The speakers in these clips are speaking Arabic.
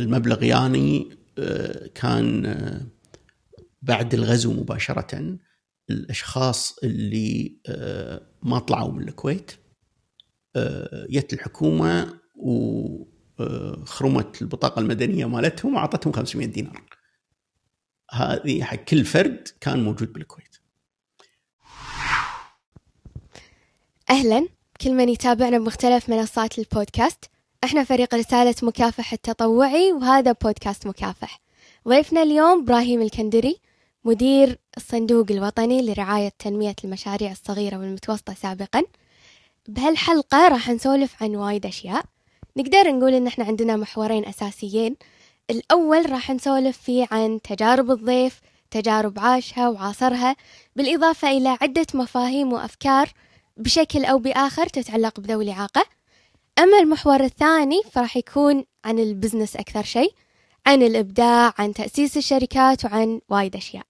المبلغ يعني كان بعد الغزو مباشرة الأشخاص اللي ما طلعوا من الكويت جت الحكومة وخرمت البطاقة المدنية مالتهم وأعطتهم 500 دينار. هذه حق كل فرد كان موجود بالكويت. أهلا كل من يتابعنا بمختلف منصات البودكاست إحنا فريق رسالة مكافح التطوعي وهذا بودكاست مكافح. ضيفنا اليوم إبراهيم الكندري مدير الصندوق الوطني لرعاية تنمية المشاريع الصغيرة والمتوسطة سابقا. بهالحلقة راح نسولف عن وايد أشياء. نقدر نقول إن إحنا عندنا محورين أساسيين. الأول راح نسولف فيه عن تجارب الضيف تجارب عاشها وعاصرها بالإضافة إلى عدة مفاهيم وأفكار بشكل أو بآخر تتعلق بذوي الإعاقة أما المحور الثاني فراح يكون عن البزنس أكثر شيء عن الإبداع عن تأسيس الشركات وعن وايد أشياء.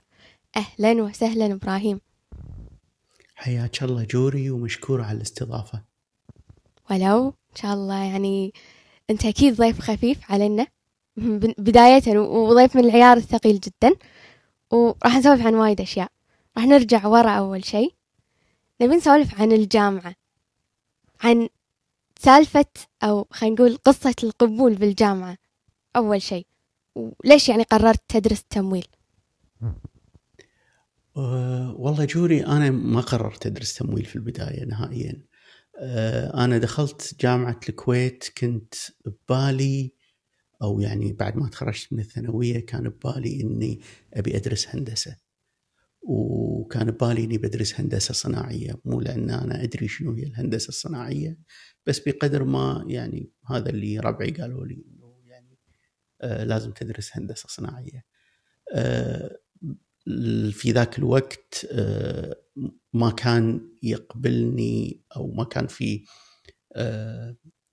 أهلا وسهلا إبراهيم. حياك الله جوري ومشكور على الاستضافة. ولو إن شاء الله يعني أنت أكيد ضيف خفيف علينا. بداية وضيف من العيار الثقيل جدا. وراح نسولف عن وايد أشياء. راح نرجع ورا أول شيء. نبي نسولف عن الجامعة. عن سالفة أو خلينا نقول قصة القبول بالجامعة. أول شيء. وليش يعني قررت تدرس تمويل؟ أه والله جوري أنا ما قررت أدرس تمويل في البداية نهائيا. أه أنا دخلت جامعة الكويت كنت ببالي أو يعني بعد ما تخرجت من الثانوية كان ببالي إني أبي أدرس هندسة. وكان ببالي إني بدرس هندسة صناعية مو لأن أنا أدري شنو هي الهندسة الصناعية. بس بقدر ما يعني هذا اللي ربعي قالوا لي إنه يعني آه لازم تدرس هندسة صناعية. آه في ذاك الوقت آه ما كان يقبلني أو ما كان في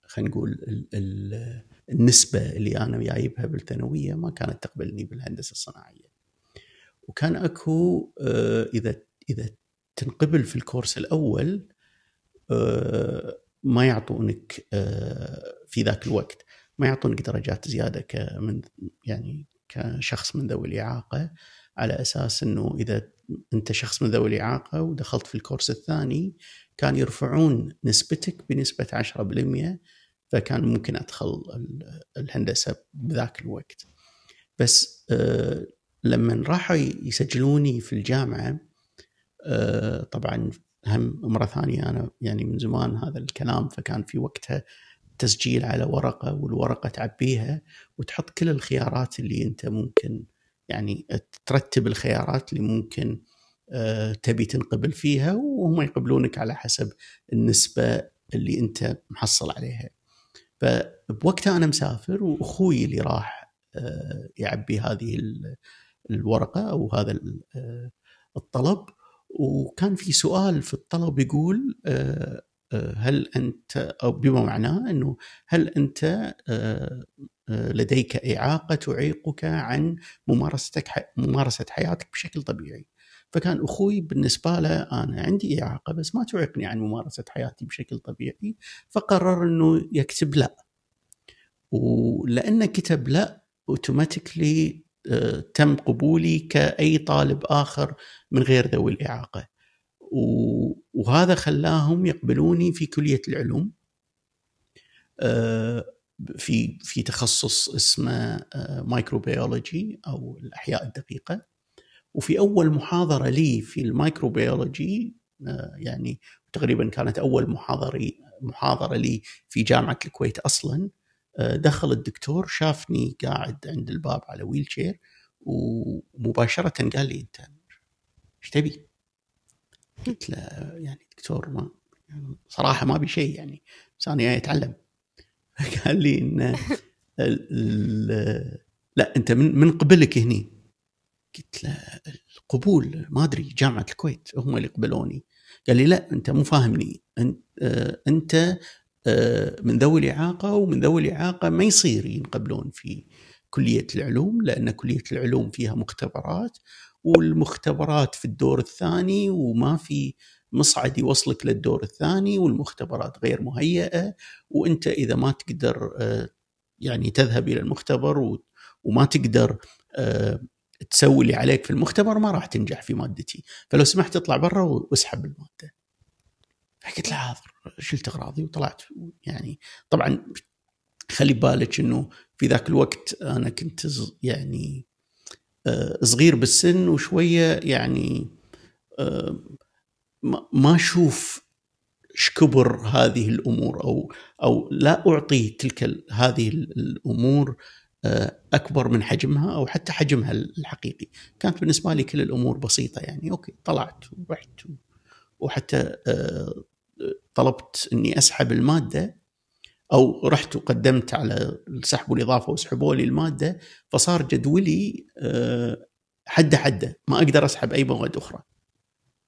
خلينا نقول ال ال النسبة اللي أنا جايبها بالثانوية ما كانت تقبلني بالهندسة الصناعية. وكان أكو إذا إذا تنقبل في الكورس الأول ما يعطونك آه في ذاك الوقت ما يعطونك درجات زيادة كمن يعني كشخص من ذوي الإعاقة على أساس إنه إذا أنت شخص من ذوي الإعاقة ودخلت في الكورس الثاني كان يرفعون نسبتك بنسبة 10% فكان ممكن أدخل الهندسة بذاك الوقت. بس آه لما راحوا يسجلوني في الجامعة آه طبعا هم مرة ثانية أنا يعني من زمان هذا الكلام فكان في وقتها تسجيل على ورقة والورقة تعبيها وتحط كل الخيارات اللي أنت ممكن يعني ترتب الخيارات اللي ممكن آه تبي تنقبل فيها وهم يقبلونك على حسب النسبة اللي أنت محصل عليها. فبوقتها أنا مسافر وأخوي اللي راح آه يعبي هذه الورقة أو هذا الطلب وكان في سؤال في الطلب يقول هل أنت أو بما معناه إنه هل أنت لديك إعاقة تعيقك عن ممارستك ممارسة حياتك بشكل طبيعي. فكان أخوي بالنسبة له أنا عندي إعاقة بس ما تعيقني عن ممارسة حياتي بشكل طبيعي فقرر إنه يكتب لا. ولأنه كتب لا اوتوماتيكلي تم قبولي كأي طالب آخر من غير ذوي الإعاقة. وهذا خلاهم يقبلوني في كلية العلوم في في تخصص اسمه microbiology أو الأحياء الدقيقة. وفي أول محاضرة لي في ال microbiology يعني تقريبا كانت أول محاضرة محاضرة لي في جامعة الكويت أصلاً. دخل الدكتور شافني قاعد عند الباب على wheelchair ومباشرة قال لي أنت إيش تبي؟ قلت له يعني دكتور ما صراحة ما أبي شيء يعني بس أنا جاي أتعلم. قال لي إن لا أنت من من قبلك هني. قلت له القبول ما أدري جامعة الكويت هم اللي قبلوني. قال لي لا أنت مو فاهمني. أنت من ذوي الإعاقة ومن ذوي الإعاقة ما يصير ينقبلون في كلية العلوم لأن كلية العلوم فيها مختبرات والمختبرات في الدور الثاني وما في مصعد يوصلك للدور الثاني والمختبرات غير مهيئة وأنت إذا ما تقدر يعني تذهب إلى المختبر وما تقدر تسوي اللي عليك في المختبر ما راح تنجح في مادتي. فلو سمحت اطلع برا واسحب المادة. فقلت له حاضر شلت أغراضي وطلعت. يعني طبعا خلي بالك إنه في ذاك الوقت أنا كنت يعني آه، صغير بالسن وشوية يعني آه، ما أشوف كبر هذه الأمور أو أو لا أعطي تلك هذه الأمور آه، أكبر من حجمها أو حتى حجمها الحقيقي، كانت بالنسبة لي كل الأمور بسيطة يعني. أوكي طلعت ورحت وحتى طلبت إني أسحب المادة أو رحت وقدمت على السحب والاضافه وسحبوا لي الماده فصار جدولي آه، حدة حدة ما أقدر أسحب أي مواد أخرى.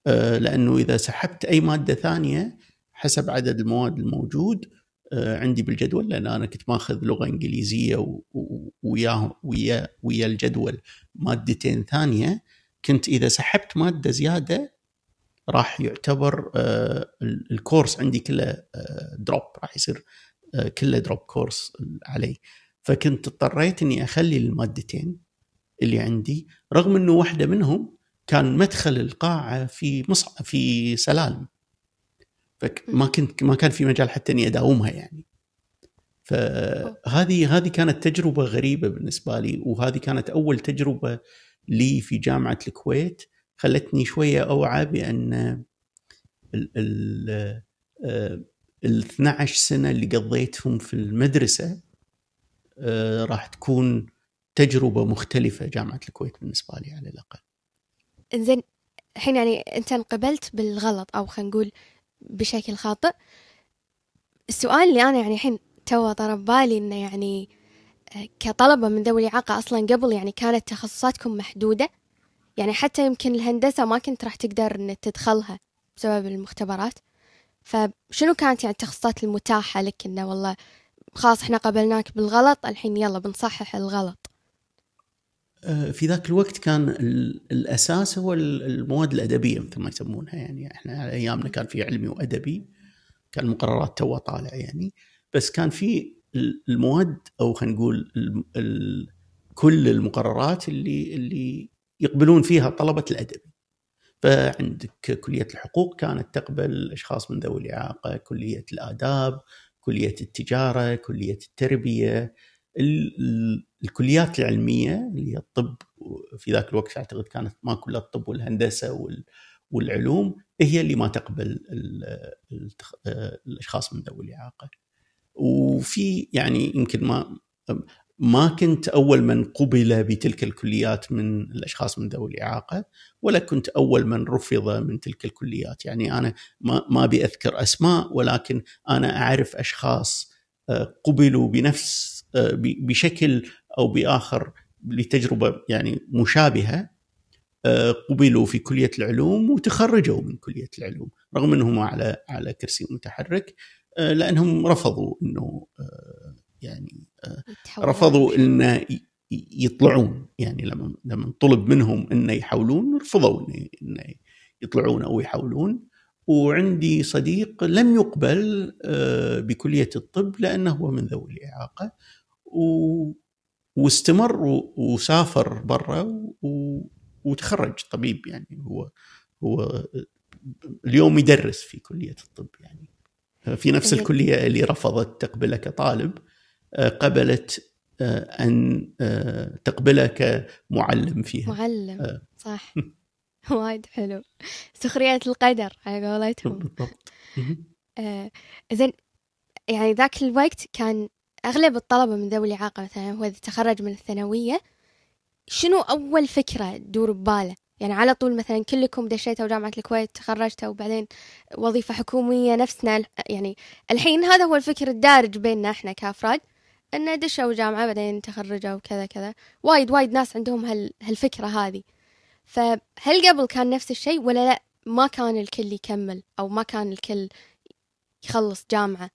آه، لأنه إذا سحبت أي مادة ثانية حسب عدد المواد الموجود آه، عندي بالجدول لأن أنا كنت ماخذ لغة إنجليزية وياه ويا ويا الجدول مادتين ثانية كنت إذا سحبت مادة زيادة راح يعتبر الكورس عندي كله دروب راح يصير آه، كله دروب كورس علي. فكنت اضطريت إني أخلي المادتين اللي عندي رغم إنه واحدة منهم كان مدخل القاعة في مصع في سلالم. فما كنت ما كان في مجال حتى إني أداومها يعني. فهذه هذه كانت تجربة غريبة بالنسبة لي وهذه كانت أول تجربة لي في جامعة الكويت. خلتني شوية أوعى بأن ال ال آه، ال 12 سنة اللي قضيتهم في المدرسة آه، راح تكون تجربة مختلفة جامعة الكويت بالنسبة لي على الأقل. زين الحين يعني أنت انقبلت بالغلط أو خلينا نقول بشكل خاطئ. السؤال اللي أنا يعني الحين تو ضرب بالي إنه يعني آه، كطلبة من ذوي الإعاقة أصلا قبل يعني كانت تخصصاتكم محدودة يعني حتى يمكن الهندسة ما كنت راح تقدر إن تدخلها بسبب المختبرات. فشنو كانت يعني التخصصات المتاحة لك إنه والله خلاص إحنا قبلناك بالغلط الحين يلا بنصحح الغلط؟ آه، في ذاك الوقت كان الأساس هو المواد الأدبية مثل ما يسمونها يعني. إحنا على أيامنا كان في علمي وأدبي كان المقررات تو طالع يعني. بس كان في المواد أو خلينا نقول كل المقررات اللي اللي يقبلون فيها طلبة الادبي فعندك كلية الحقوق كانت تقبل أشخاص من ذوي الإعاقة، كلية الآداب، كلية التجارة، كلية التربية، الكليات العلمية اللي هي الطب في ذاك الوقت أعتقد كانت ما كلها الطب والهندسة والعلوم هي اللي ما تقبل الأشخاص من ذوي الإعاقة. وفي يعني يمكن ما ما كنت أول من قبل بتلك الكليات من الأشخاص من ذوي الإعاقة ولا كنت أول من رفض من تلك الكليات. يعني أنا ما ما ابي اذكر أسماء ولكن أنا أعرف أشخاص آه، قبلوا بنفس آه، بشكل أو بآخر لتجربة يعني مشابهة آه، قبلوا في كلية العلوم وتخرجوا من كلية العلوم رغم أنهم على على كرسي متحرك لأنهم رفضوا إنه يعني رفضوا إن يطلعون. يعني لما لما طلب منهم انه يحاولون رفضوا انه يطلعون أو يحاولون وعندي صديق لم يقبل آه، بكلية الطب لأنه هو من ذوي الإعاقة. و واستمر وسافر برا وتخرج طبيب يعني. هو هو اليوم يدرس في كلية الطب يعني. في نفس الكلية اللي رفضت تقبله كطالب. قبلت آه، أن آه، تقبله كمعلم فيها. معلم. آه. صح. وايد حلو. سخرية القدر على قولتهم. بالضبط. زين يعني ذاك الوقت كان أغلب الطلبة من ذوي الإعاقة مثلا هو إذا تخرج من الثانوية شنو أول فكرة تدور بباله؟ يعني على طول مثلا كلكم دشيتوا جامعة الكويت تخرجتوا وبعدين وظيفة حكومية نفسنا يعني الحين هذا هو الفكر الدارج بيننا إحنا كأفراد. إنه دشوا جامعة بعدين تخرجوا وكذا كذا. وايد وايد ناس عندهم هال هالفكرة هذه. فهل قبل كان نفس الشيء ولا لا؟ ما كان الكل يكمل أو ما كان الكل يخلص جامعة.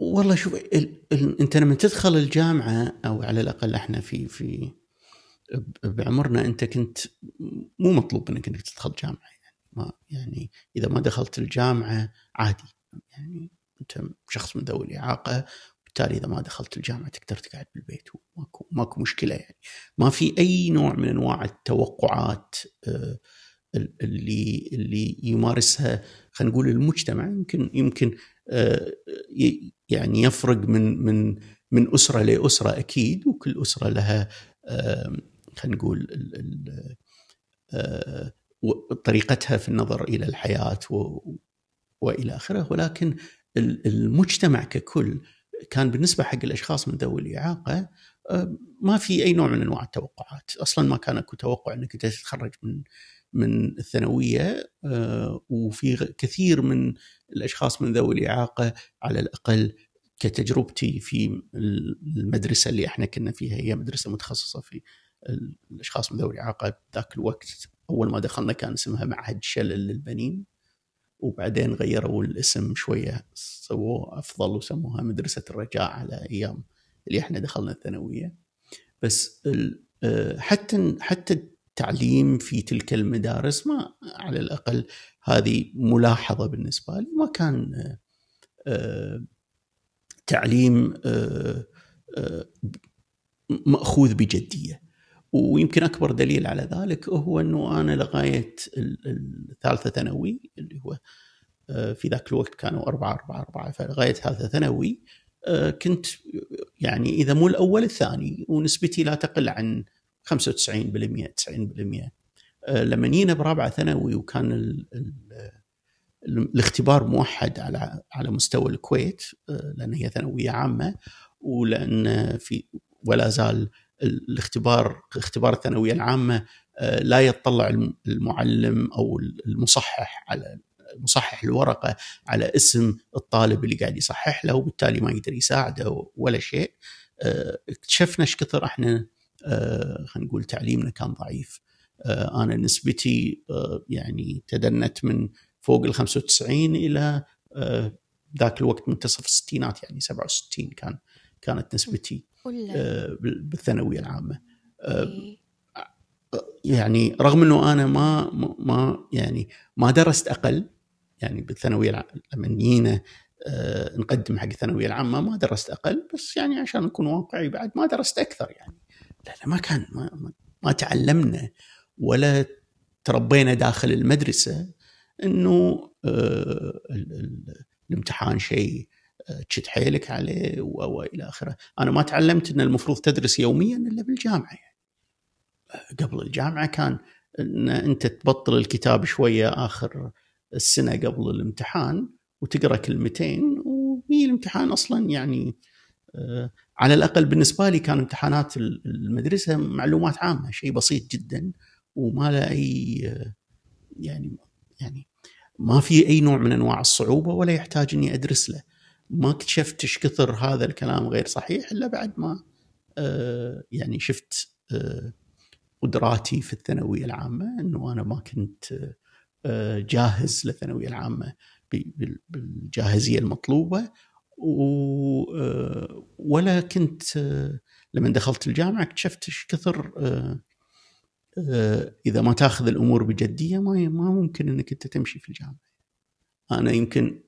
والله شوف ال... ال... أنت لما تدخل الجامعة أو على الأقل إحنا في في بعمرنا أنت كنت مو مطلوب إنك إنك تدخل جامعة يعني. ما يعني إذا ما دخلت الجامعة عادي. يعني أنت شخص من ذوي الإعاقة بالتالي إذا ما دخلت الجامعة تقدر تقعد بالبيت وماكو ماكو مشكلة يعني. ما في أي نوع من أنواع التوقعات آه، اللي اللي يمارسها خلينا نقول المجتمع. يمكن يمكن آه، يعني يفرق من من من أسرة لأسرة أكيد وكل أسرة لها خلينا نقول طريقتها في النظر إلى الحياة وإلى آخره. ولكن المجتمع ككل كان بالنسبة حق الأشخاص من ذوي الإعاقة ما في أي نوع من أنواع التوقعات، أصلا ما كان أكو توقع إنك تتخرج من من الثانوية وفي كثير من الأشخاص من ذوي الإعاقة على الأقل كتجربتي في المدرسة اللي إحنا كنا فيها هي مدرسة متخصصة في الأشخاص من ذوي الإعاقة. ذاك الوقت أول ما دخلنا كان اسمها معهد شلل للبنين. وبعدين غيروا الاسم شوية سووه أفضل وسموها مدرسة الرجاء على أيام اللي إحنا دخلنا الثانوية. بس آه، حتى حتى التعليم في تلك المدارس ما على الأقل هذه ملاحظة بالنسبة لي. ما كان آه، تعليم آه، مأخوذ بجدية. ويمكن أكبر دليل على ذلك هو إنه أنا لغاية الثالثه ثانوي اللي هو آه، في ذاك الوقت كانوا أربعة أربعة أربعة فلغاية ثالثة ثانوي آه، كنت يعني إذا مو الأول الثاني ونسبتي لا تقل عن 95% 90% آه، لما جينا برابعة ثانوي وكان ال ال الاختبار موحد على على مستوى الكويت لأن هي ثانوية عامة ولأن في ولا زال الاختبار اختبار الثانوية العامة آه، لا يطلع المعلم أو المصحح على مصحح الورقة على اسم الطالب اللي قاعد يصحح له وبالتالي ما يقدر يساعده ولا شيء. آه، اكتشفنا إيش كثر إحنا آه، خلينا نقول تعليمنا كان ضعيف. أنا نسبتي يعني تدنت من فوق ال 95 إلى ذاك الوقت منتصف الستينات يعني 67 كان كانت نسبتي. بالثانوية العامة. آه، إيه. يعني رغم إنه أنا ما ما يعني ما درست أقل يعني بالثانوية لما جينا آه، نقدم حق الثانوية العامة ما درست أقل بس يعني عشان نكون واقعي بعد ما درست أكثر يعني. لا لا ما كان ما, ما تعلمنا ولا تربينا داخل المدرسة إنه الامتحان شيء تشد حيلك عليه والى آخره، أنا ما تعلمت إن المفروض تدرس يوميا إلا بالجامعة يعني. قبل الجامعة كان إن أنت تبطل الكتاب شوية آخر السنة قبل الامتحان وتقرأ كلمتين وهي الامتحان أصلا يعني آه، على الأقل بالنسبة لي كان امتحانات المدرسة معلومات عامة شيء بسيط جدا وما له أي آه، يعني يعني ما في أي نوع من أنواع الصعوبة ولا يحتاج إني أدرس له. ما اكتشفت إيش كثر هذا الكلام غير صحيح إلا بعد ما آه، يعني شفت آه، قدراتي في الثانوية العامة إنه أنا ما كنت آه، جاهز للثانوية العامة بالجاهزية المطلوبة ولا كنت لما دخلت الجامعة اكتشفت إيش كثر إذا ما تاخذ الأمور بجدية ما ما ممكن إنك أنت تمشي في الجامعة. أنا يمكن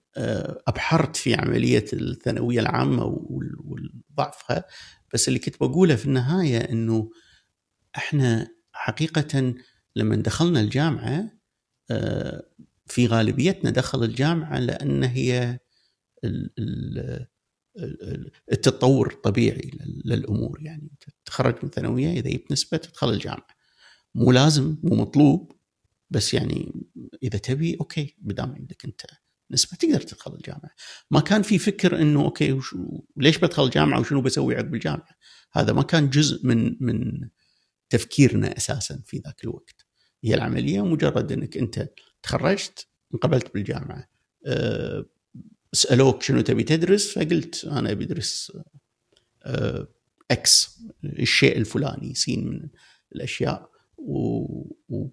أبحرت في عملية الثانوية العامة وضعفها بس اللي كنت بقوله في النهاية إنه إحنا حقيقة لما دخلنا الجامعة آه، في غالبيتنا دخل الجامعة لأن هي التطور الطبيعي للأمور. يعني تتخرج من ثانوية إذا جبت نسبة تدخل الجامعة. مو لازم مو مطلوب بس يعني إذا تبي okay بدام عندك أنت نسبة تقدر تدخل الجامعة. ما كان في فكر إنه okay وشو ليش بدخل الجامعة وشنو بسوي عقب الجامعة؟ هذا ما كان جزء من من تفكيرنا أساسا في ذاك الوقت. هي العملية مجرد إنك أنت تخرجت انقبلت بالجامعة. أه سألوك شنو تبي تدرس؟ فقلت أنا أبي أدرس أه إكس الشيء الفلاني سين من الأشياء. و, و,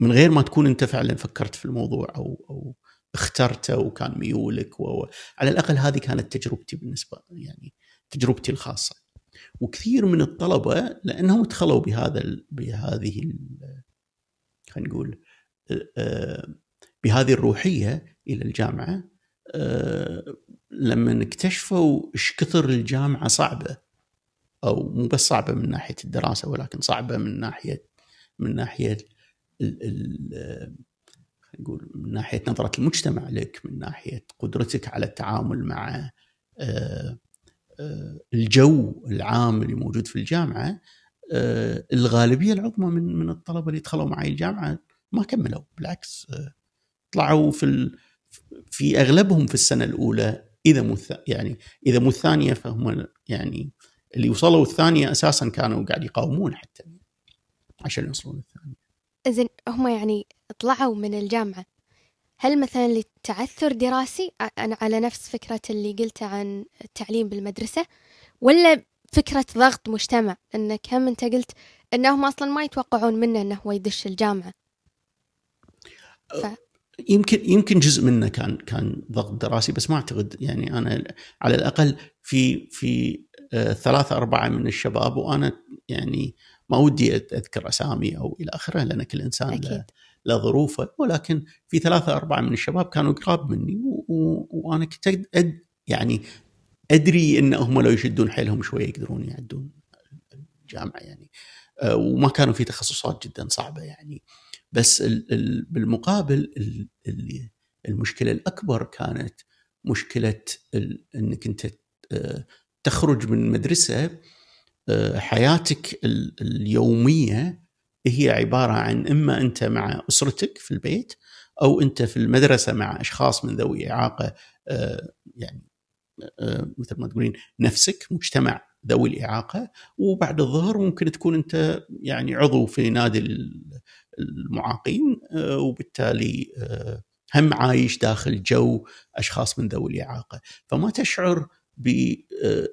من غير ما تكون أنت فعلا فكرت في الموضوع أو أو اخترته وكان ميولك و... على الأقل هذه كانت تجربتي بالنسبة يعني تجربتي الخاصة. وكثير من الطلبة لأنهم دخلوا بهذا ال... بهذه ال... خلينا نقول آه، بهذه الروحية إلى الجامعة آه، لما اكتشفوا إيش كثر الجامعة صعبة. أو مو بس صعبة من ناحية الدراسة ولكن صعبة من ناحية من ناحية ال ال نقول من ناحية نظره المجتمع لك من ناحية قدرتك على التعامل مع آه، آه، الجو العام اللي موجود في الجامعة الغالبية العظمى من من الطلبة اللي دخلوا معي الجامعة ما كملوا بالعكس طلعوا في في أغلبهم في السنة الأولى إذا مو يعني إذا مو الثانية فهم يعني اللي وصلوا الثانية أساسا كانوا قاعد يقاومون حتى عشان يوصلون الثانية. زين هم يعني طلعوا من الجامعة. هل مثلا لتعثر دراسي أنا على نفس فكرة اللي قلتها عن التعليم بالمدرسة ولا فكرة ضغط مجتمع؟ انك هم أنت قلت إنهم أصلا ما يتوقعون منه إنه هو يدش الجامعة. ف... يمكن يمكن جزء منه كان كان ضغط دراسي بس ما أعتقد يعني أنا على الأقل في في آه، ثلاثة أربعة من الشباب وأنا يعني ما ودي أذكر أسامي أو إلى آخره لأن كل إنسان أكيد. له ظروفه. ولكن في ثلاثة أربعة من الشباب كانوا قراب مني وأنا كنت أد يعني أدري أن هم لو يشدون حيلهم شوية يقدرون يعدون الجامعة يعني. آه، وما كانوا في تخصصات جدا صعبة يعني. بس بالمقابل المشكلة الأكبر كانت مشكلة إنك أنت آه، تخرج من مدرسة حياتك اليومية هي عبارة عن إما أنت مع أسرتك في البيت أو أنت في المدرسة مع أشخاص من ذوي إعاقة آه، يعني مثل ما تقولين نفسك مجتمع ذوي الإعاقة وبعد الظهر ممكن تكون أنت يعني عضو في نادي المعاقين آه، وبالتالي آه، هم عايش داخل جو أشخاص من ذوي الإعاقة. فما تشعر ب آه،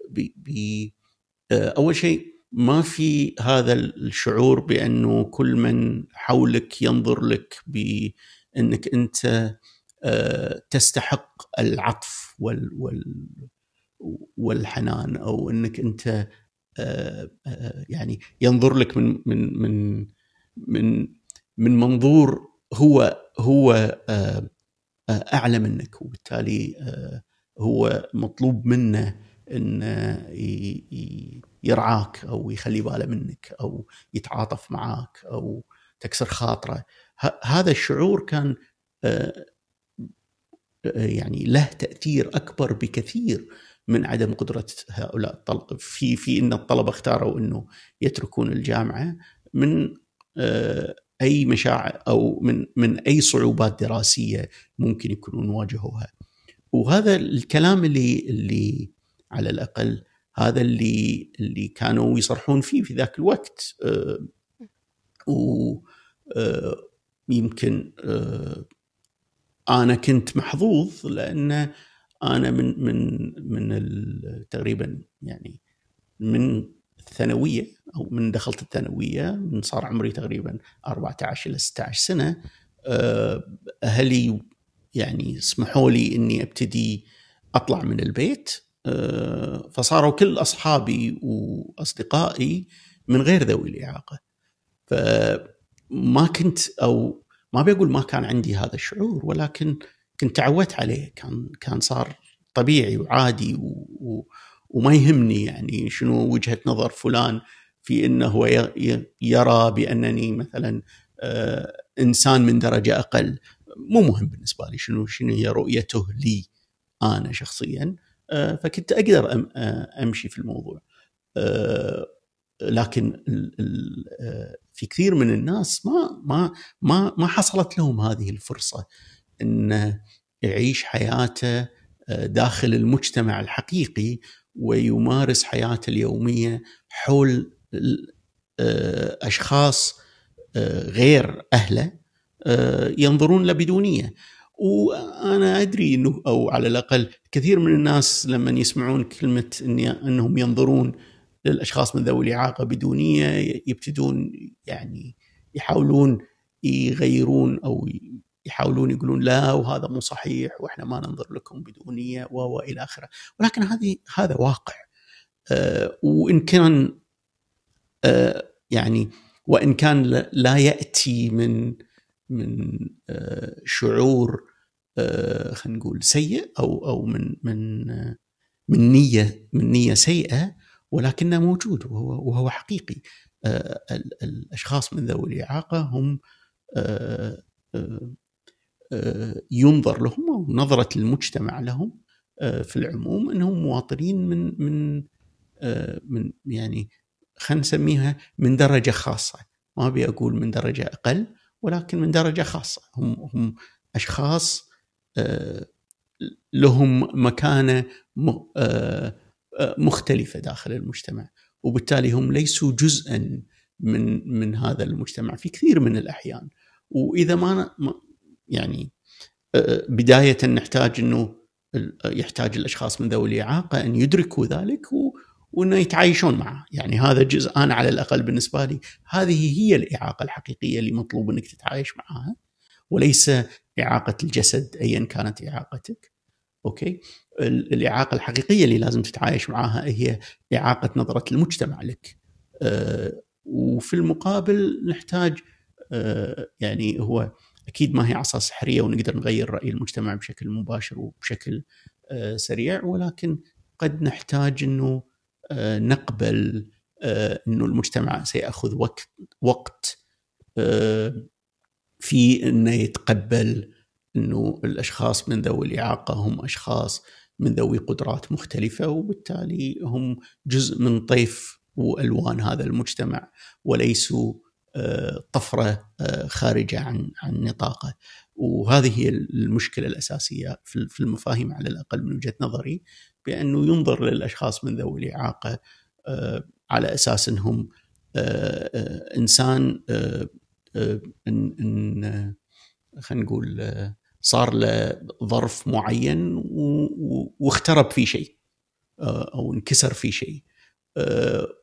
أول شيء ما في هذا الشعور بأنه كل من حولك ينظر لك بأنك أنت تستحق العطف وال وال والحنان أو أنك أنت يعني ينظر لك من من من من من منظور هو هو آه، آه، أعلى منك وبالتالي آه، هو مطلوب منه إن يرعاك أو يخلي باله منك أو يتعاطف معاك أو تكسر خاطره هذا الشعور كان يعني له تأثير أكبر بكثير من عدم قدرة هؤلاء الطلبة في في إن الطلبة اختاروا إنه يتركون الجامعة من أي مشاعر أو من من أي صعوبات دراسية ممكن يكونون واجهوها. وهذا الكلام اللي اللي على الأقل هذا اللي اللي كانوا يصرحون فيه في ذاك الوقت. آه، و آه، آه، أنا كنت محظوظ لأن أنا من من من تقريبا يعني من الثانوية أو من دخلت الثانوية من صار عمري تقريبا 14 إلى 16 سنة. أهلي يعني سمحوا لي إني أبتدي أطلع من البيت. فصاروا كل أصحابي وأصدقائي من غير ذوي الإعاقة. فما كنت أو ما بقول ما كان عندي هذا الشعور ولكن كنت تعودت عليه. كان كان صار طبيعي وعادي و وما يهمني يعني شنو وجهة نظر فلان في إنه هو يرى بأنني مثلا آه، إنسان من درجة أقل. مو مهم بالنسبة لي شنو شنو هي رؤيته لي أنا شخصيا. فكنت أقدر آه، أمشي في الموضوع. لكن في كثير من الناس ما ما ما ما حصلت لهم هذه الفرصة انه يعيش حياته داخل المجتمع الحقيقي ويمارس حياته اليومية حول آه، أشخاص آه، غير أهله آه، ينظرون له بدونية. وأنا أدري إنه أو على الأقل كثير من الناس لما يسمعون كلمة إني إنهم ينظرون للأشخاص من ذوي الإعاقة بدونية يبتدون يعني يحاولون يغيرون أو يحاولون يقولون لا وهذا مو صحيح وإحنا ما ننظر لكم بدونية والى آخره. ولكن هذه هذا واقع. آه، وإن كان آه، يعني وإن كان لا يأتي من من آه، شعور آه، خلينا نقول سيء أو أو من من من نية من نية سيئة ولكنه موجود وهو وهو حقيقي. الأشخاص من ذوي الإعاقة هم ينظر لهم أو نظرة المجتمع لهم في العموم أنهم مواطنين من من من يعني خلينا نسميها من درجة خاصة. ما أبي أقول من درجة أقل ولكن من درجة خاصة. هم هم أشخاص آه، لهم مكانة آه، آه، مختلفة داخل المجتمع. وبالتالي هم ليسوا جزءا من من هذا المجتمع في كثير من الأحيان. وإذا ما يعني بداية نحتاج إنه يحتاج الأشخاص من ذوي الإعاقة أن يدركوا ذلك وإنه يتعايشون معه، يعني هذا جزء أنا على الأقل بالنسبة لي هذه هي الإعاقة الحقيقية اللي مطلوب إنك تتعايش معها وليس إعاقة الجسد ايا كانت إعاقتك. أوكي؟ الإعاقة الحقيقية اللي لازم تتعايش معها هي إعاقة نظرة المجتمع لك. أه وفي المقابل نحتاج أه يعني هو أكيد ما هي عصا سحرية ونقدر نغير رأي المجتمع بشكل مباشر وبشكل أه سريع ولكن قد نحتاج إنه نقبل آه، إنه المجتمع سيأخذ وقت وقت آه، في إنه يتقبل إنه الأشخاص من ذوي الإعاقة هم أشخاص من ذوي قدرات مختلفة وبالتالي هم جزء من طيف وألوان هذا المجتمع وليسوا طفرة خارجة عن عن نطاقه. وهذه هي المشكلة الأساسية في المفاهيم على الأقل من وجهة نظري. بأنه ينظر للأشخاص من ذوي الإعاقة آه، على أساس إنهم آه، آه، إنسان إن خلينا نقول صار له ظرف معين واخترب في شيء أو انكسر في شيء.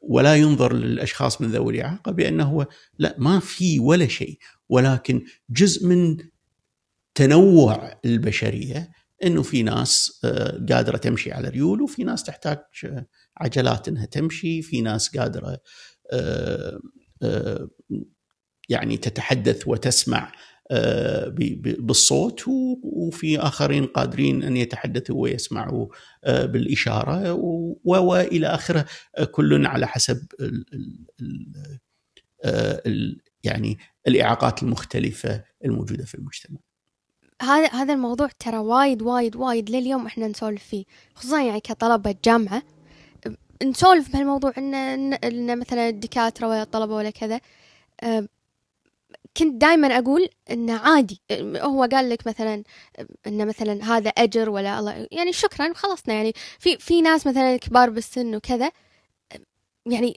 ولا ينظر للأشخاص من ذوي الإعاقة بأنه هو لا ما في ولا شيء ولكن جزء من تنوع البشرية إنه في ناس آه، قادرة تمشي على ريول وفي ناس تحتاج آه، عجلات إنها تمشي، في ناس قادرة آه، يعني تتحدث وتسمع بالصوت وفي آخرين قادرين أن يتحدثوا ويسمعوا بالإشارة والى آخره كل على حسب يعني الإعاقات المختلفة الموجودة في المجتمع. هذا هذا الموضوع ترى وايد وايد وايد لليوم إحنا نسولف فيه خصوصا يعني كطلبة جامعة. نسولف بهالموضوع ان ان مثلا الدكاترة ولا الطلبة ولا كذا. كنت دائما أقول انه عادي هو قال لك مثلا انه مثلا هذا أجر ولا الله يعني شكرا خلصنا. يعني في في ناس مثلا كبار بالسن وكذا. يعني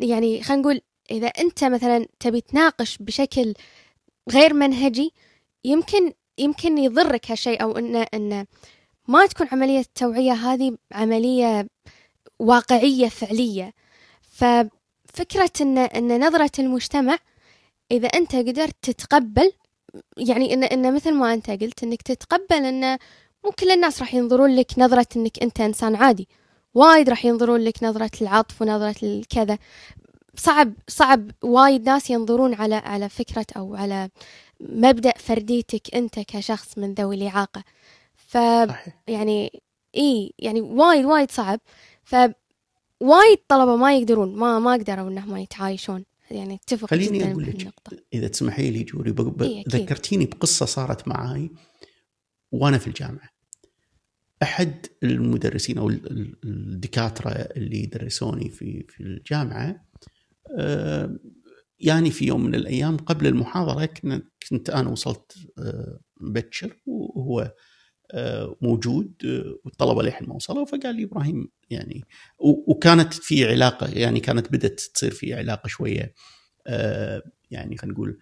يعني خلينا نقول إذا أنت مثلا تبي تناقش بشكل غير منهجي يمكن يمكن يضرك هالشيء أو إنه إنه ما تكون عملية التوعية هذه عملية واقعية فعلية. ففكرة إن إن نظرة المجتمع إذا أنت قدرت تتقبل يعني إن إن مثل ما أنت قلت إنك تتقبل إن مو كل الناس راح ينظرون لك نظرة إنك أنت إنسان عادي. وايد راح ينظرون لك نظرة العطف ونظرة الكذا. صعب صعب وايد ناس ينظرون على على فكرة أو على مبدأ فرديتك أنت كشخص من ذوي الإعاقة. ف يعني إي يعني وايد وايد صعب. ف وايد طلبة ما يقدرون ما ما قدروا إنهم يتعايشون. يعني اتفق خليني أقول لك إذا تسمحي لي جوري ب... إيه ذكرتيني بقصة صارت معي وأنا في الجامعة. أحد المدرسين أو الدكاترة اللي يدرسوني في في الجامعة آه، يعني في يوم من الأيام قبل المحاضرة كنت أنا وصلت آه، مبكر وهو آه، موجود والطلبة للحين ما وصلوا فقال لي إبراهيم يعني وكانت في علاقة يعني كانت بدأت تصير في علاقة شوية يعني خلينا نقول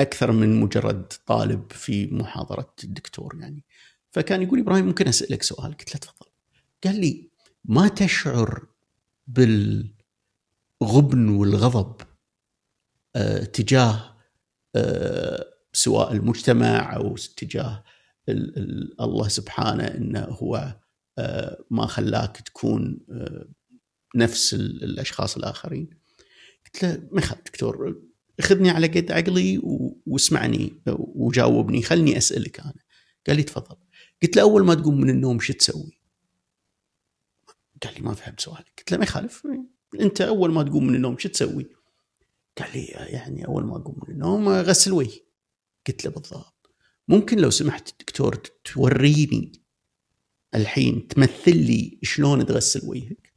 أكثر من مجرد طالب في محاضرة الدكتور يعني. فكان يقول إبراهيم ممكن أسألك سؤال؟ قلت له تفضل. قال لي ما تشعر بالغبن والغضب آه تجاه آه سواء المجتمع أو تجاه الله سبحانه إنه هو آه ما خلاك تكون نفس الأشخاص الآخرين. قلت له ما دكتور خذني على قد عقلي واسمعني وجاوبني خلني أسألك أنا. قال لي تفضل. قلت له أول ما تقوم من النوم شو تسوي؟ قال لي ما فهمت سؤالك. قلت له ما يخالف. أنت أول ما تقوم من النوم شو تسوي؟ قال لي يعني أول ما أقوم من النوم أغسل وجهي. قلت له بالضبط. ممكن لو سمحت دكتور توريني الحين تمثل لي شلون تغسل وجهك؟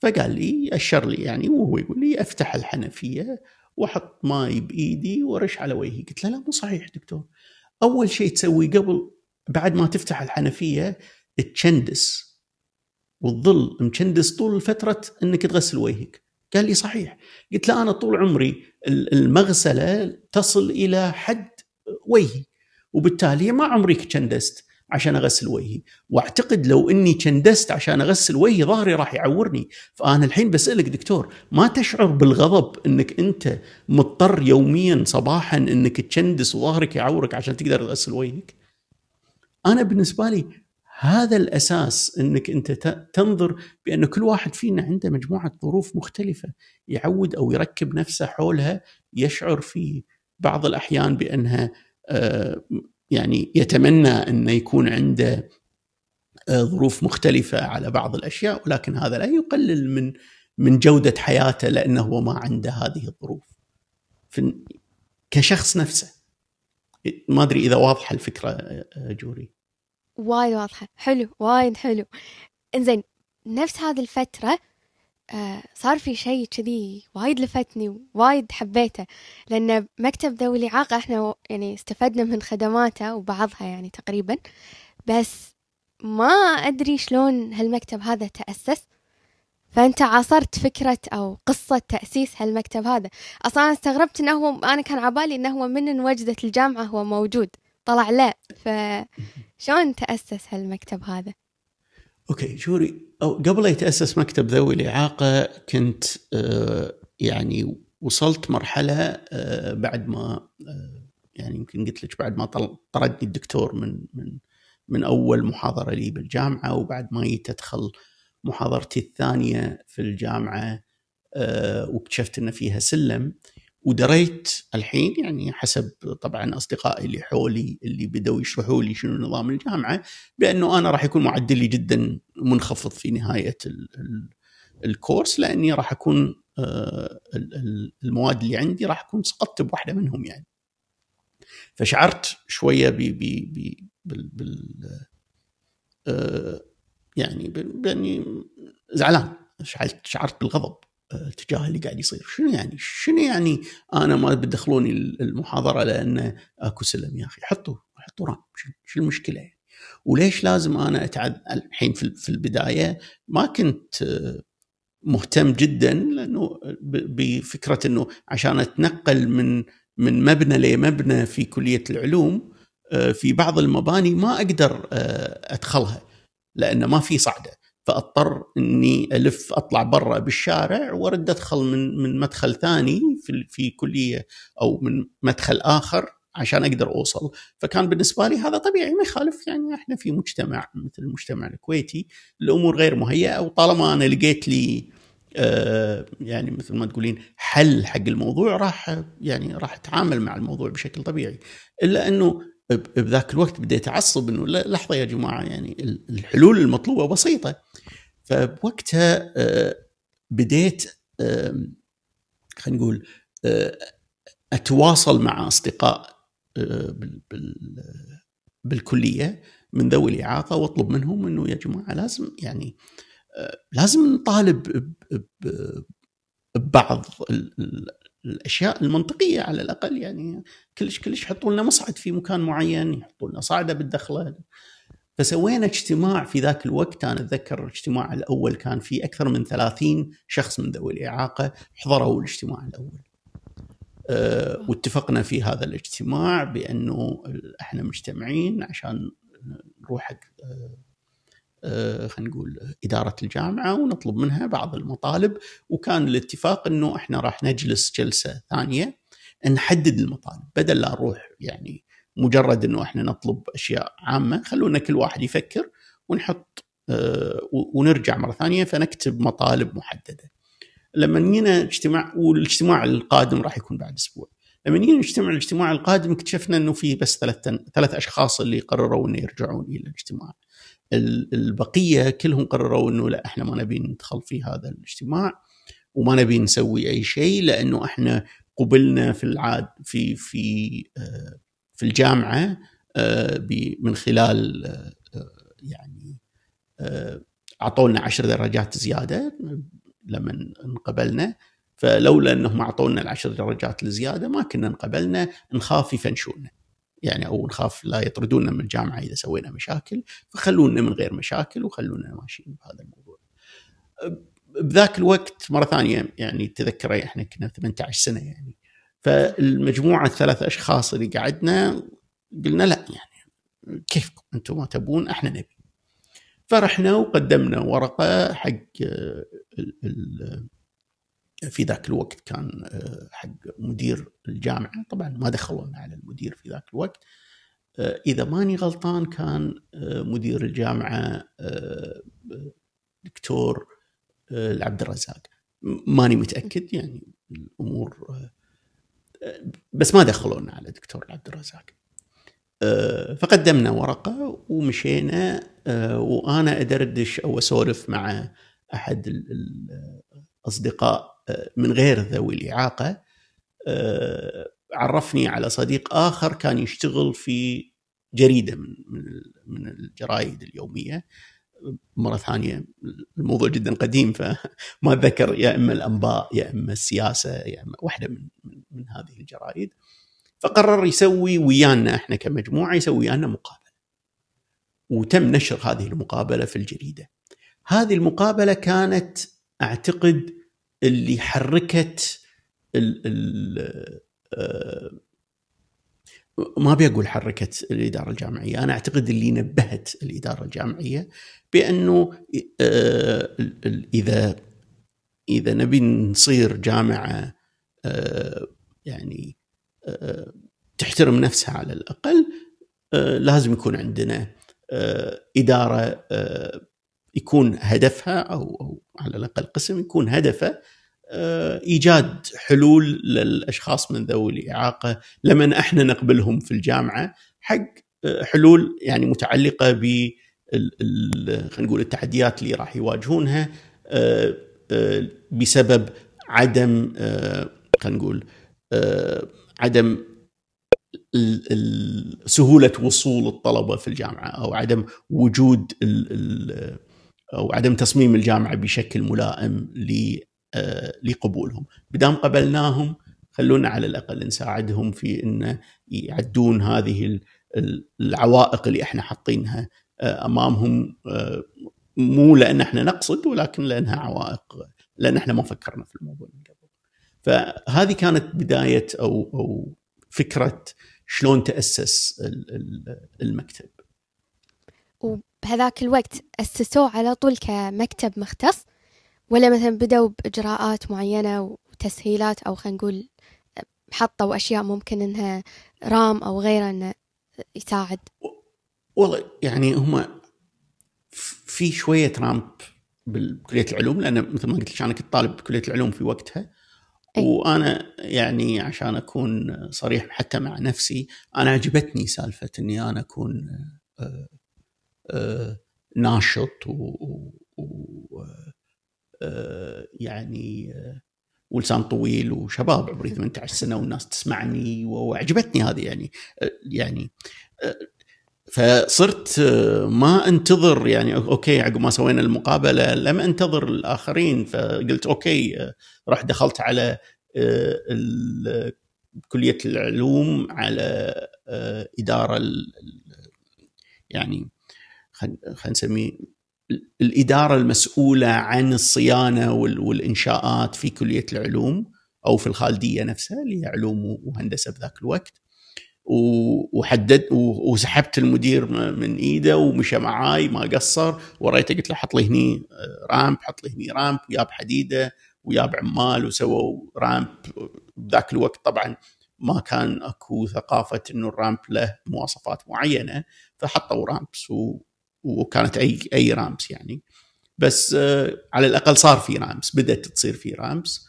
فقال لي أشر لي يعني وهو يقول لي أفتح الحنفية وأحط ماي بإيدي وأرش على وجهي. قلت له لا مو صحيح دكتور. أول شيء تسوي قبل بعد ما تفتح الحنفية تشندس. وتظل مشندس طول فترة إنك تغسل وجهك. قال لي صحيح. قلت له أنا طول عمري المغسلة تصل إلى حد وجهي وبالتالي ما عمري كشندست عشان أغسل وجهي. وأعتقد لو إني كندست عشان أغسل وجهي ظهري راح يعورني. فأنا الحين بسألك دكتور ما تشعر بالغضب إنك أنت مضطر يوميا صباحا إنك تشندس وظهرك يعورك عشان تقدر تغسل وجهك؟ أنا بالنسبة لي هذا الأساس إنك أنت تنظر بأن كل واحد فينا عنده مجموعة ظروف مختلفة يعود أو يركب نفسه حولها يشعر في بعض الأحيان بأنها آه، يعني يتمنى أن يكون عنده آه، ظروف مختلفة على بعض الأشياء ولكن هذا لا يقلل من من جودة حياته لأنه هو ما عنده هذه الظروف. كشخص نفسه. ما أدري إذا واضحة الفكرة آه، جوري. وايد واضحة. حلو وايد حلو. إنزين نفس هذه الفترة آه، صار في شيء كذي وايد لفتني وايد حبيته لأن مكتب ذوي الإعاقة إحنا يعني استفدنا من خدماته وبعضها يعني تقريبا. بس ما أدري شلون هالمكتب هذا تأسس. فأنت عاصرت فكرة أو قصة تأسيس هالمكتب هذا. أنا استغربت أنه هو أنا كان عبالي أنه هو من وجدت الجامعة هو موجود. طلع لا. فشلون تأسس هالمكتب هذا؟ أوكي شوري. أو قبل يتأسس مكتب ذوي الإعاقة كنت آه يعني وصلت مرحلة آه بعد ما آه يعني يمكن قلت لك بعد ما طردني الدكتور من من من أول محاضرة لي بالجامعة وبعد ما جيت أدخل محاضرتي الثانية في الجامعة واكتشفت إن فيها سلم. ودريت الحين يعني حسب طبعا أصدقائي اللي حولي اللي بدأوا يشرحوا لي شنو نظام الجامعة بأنه أنا راح يكون معدلي جدا منخفض في نهاية الكورس لأني راح أكون آه، المواد اللي عندي راح اكون سقطت بواحدة منهم يعني. فشعرت شوية ب ب بال, بال آه، يعني بأني زعلان شعرت بالغضب تجاه اللي قاعد يصير. شنو يعني؟ شنو يعني أنا ما بتدخلوني المحاضرة لأن أكو سلم؟ يا أخي حطوا حطوا رام. شو المشكلة يعني؟ وليش لازم أنا اتعد الحين في البداية ما كنت مهتم جدا لأنه بفكرة إنه عشان أتنقل من من مبنى لمبنى في كلية العلوم في بعض المباني ما أقدر أدخلها لأن ما في صعدة. فأضطر إني ألف أطلع برا بالشارع وأرد أدخل من من مدخل ثاني في في كلية أو من مدخل آخر عشان أقدر أوصل. فكان بالنسبة لي هذا طبيعي ما يخالف يعني إحنا في مجتمع مثل المجتمع الكويتي الأمور غير مهيئة وطالما أنا لقيت لي آه يعني مثل ما تقولين حل حق الموضوع راح يعني راح أتعامل مع الموضوع بشكل طبيعي. إلا إنه بذاك الوقت بديت أعصب إنه لحظة يا جماعة يعني الحلول المطلوبة بسيطة. فبوقتها آه، بديت خلينا نقول آه، أتواصل مع أصدقاء آه، بالكلية من ذوي الإعاقة وأطلب منهم إنه يا جماعة لازم يعني لازم نطالب ببعض الأشياء المنطقية على الأقل يعني كلش كلش يحطوا لنا مصعد في مكان معين يحطوا لنا صعدة بالدخلة فسوينا اجتماع في ذاك الوقت أنا أتذكر الاجتماع الأول كان في أكثر من 30 شخص من ذوي الإعاقة حضروا الاجتماع الأول. أه واتفقنا في هذا الاجتماع بأنه إحنا مجتمعين عشان نروح آه، خلينا نقول إدارة الجامعة ونطلب منها بعض المطالب وكان الاتفاق إنه إحنا راح نجلس جلسة ثانية نحدد المطالب بدل لا نروح يعني مجرد إنه إحنا نطلب أشياء عامة خلونا كل واحد يفكر ونحط آه، ونرجع مرة ثانية فنكتب مطالب محددة. لما جينا اجتماع والإجتماع القادم راح يكون بعد أسبوع لما جينا نجتمع الاجتماع القادم اكتشفنا إنه في بس ثلاث ثلاث أشخاص اللي قرروا إنه يرجعون إلى الاجتماع. البقية كلهم قرروا إنه لا إحنا ما نبي ندخل في هذا الاجتماع وما نبي نسوي أي شيء لأنه إحنا قبلنا في العاد في في آه، في الجامعة آه، من خلال آه، يعني أعطونا عشر درجات زيادة لما انقبلنا. فلولا أنهم أعطونا العشر درجات الزيادة ما كنا انقبلنا نخاف يفنشونا يعني أو نخاف لا يطردونا من الجامعة إذا سوينا مشاكل فخلونا من غير مشاكل وخلونا ماشيين بهذا الموضوع. بذاك الوقت مرة ثانية يعني تذكر إحنا كنا 18 سنة يعني فالمجموعة الثلاث أشخاص اللي قعدنا قلنا لا يعني كيفكم أنتم ما تبون إحنا نبي. فرحنا وقدمنا ورقة حق في ذاك الوقت كان آه، حق مدير الجامعة. طبعا ما دخلونا على المدير في ذاك الوقت. آه، إذا ماني غلطان كان آه، مدير الجامعة دكتور العبد الرزاق ماني متأكد يعني الأمور بس ما دخلونا على دكتور عبد الرزاق فقدمنا ورقة ومشينا وأنا أدردش أو أسولف مع أحد الاصدقاء من غير ذوي الإعاقة آه، عرفني على صديق آخر كان يشتغل في جريدة من من الجرايد اليومية. مرة ثانية الموضوع جدا قديم فما أتذكر يا إما الأنباء يا إما السياسة يا إما واحدة من من هذه الجرايد فقرر يسوي ويانا إحنا كمجموعة يسوي ويانا مقابلة. وتم نشر هذه المقابلة في الجريدة. هذه المقابلة كانت أعتقد اللي حركت ال ال آه، ما أبي أقول حركت الإدارة الجامعية، أنا أعتقد اللي نبهت الإدارة الجامعية بأنه آه، إذا إذا نبي نصير جامعة آه، يعني تحترم نفسها على الأقل لازم يكون عندنا إدارة يكون هدفها أو أو على الأقل قسم يكون هدفه آه، إيجاد حلول للأشخاص من ذوي الإعاقة لمن إحنا نقبلهم في الجامعة حق آه، حلول يعني متعلقة ب خلينا نقول التحديات اللي راح يواجهونها آه، بسبب عدم خلينا نقول عدم سهولة وصول الطلبة في الجامعة أو عدم وجود عدم تصميم الجامعة بشكل ملائم آه، لقبولهم بدام قبلناهم خلونا على الأقل نساعدهم في إن يعدون هذه العوائق اللي إحنا حاطينها آه، أمامهم آه، مو لأن إحنا نقصد ولكن لأنها عوائق لأن إحنا ما فكرنا في الموضوع من قبل. فهذه كانت بداية أو أو فكرة شلون تأسس المكتب. وبهذاك الوقت أسسوه على طول كمكتب مختص ولا مثلا بدأوا بإجراءات معينة وتسهيلات أو خلينا نقول حطوا أشياء ممكن إنها رام أو غيره إنه يساعد والله يعني هم في شوية رامب بكلية العلوم لأن مثل ما قلت لك أنا كنت طالب بكلية العلوم في وقتها أي. وأنا يعني عشان أكون صريح حتى مع نفسي أنا عجبتني سالفة إني أنا أكون آه، آه، ناشط و, و آه، يعني آه، ولسان طويل وشباب عمري 18 سنة والناس تسمعني وعجبتني هذه يعني آه، يعني فصرت ما انتظر يعني okay عقب ما سوينا المقابلة لم انتظر الآخرين فقلت okay رحت دخلت على كلية العلوم على إدارة يعني خلينا نسميه الإدارة المسؤولة عن الصيانة والإنشاءات في كلية العلوم أو في الخالدية نفسها اللي هي علوم وهندسة بذاك الوقت. وحدد وسحبت المدير من إيده ومشى معاي ما قصر. وريته قلت له حط لي هني رامب حط لي هني رامب وياب حديدة وياب عمال وسووا رامب. بذاك الوقت طبعا ما كان أكو ثقافة إنه الرامب له مواصفات معينة فحطوا ramps وكانت اي أي ramps يعني. بس على الأقل صار في ramps بدأت تصير في ramps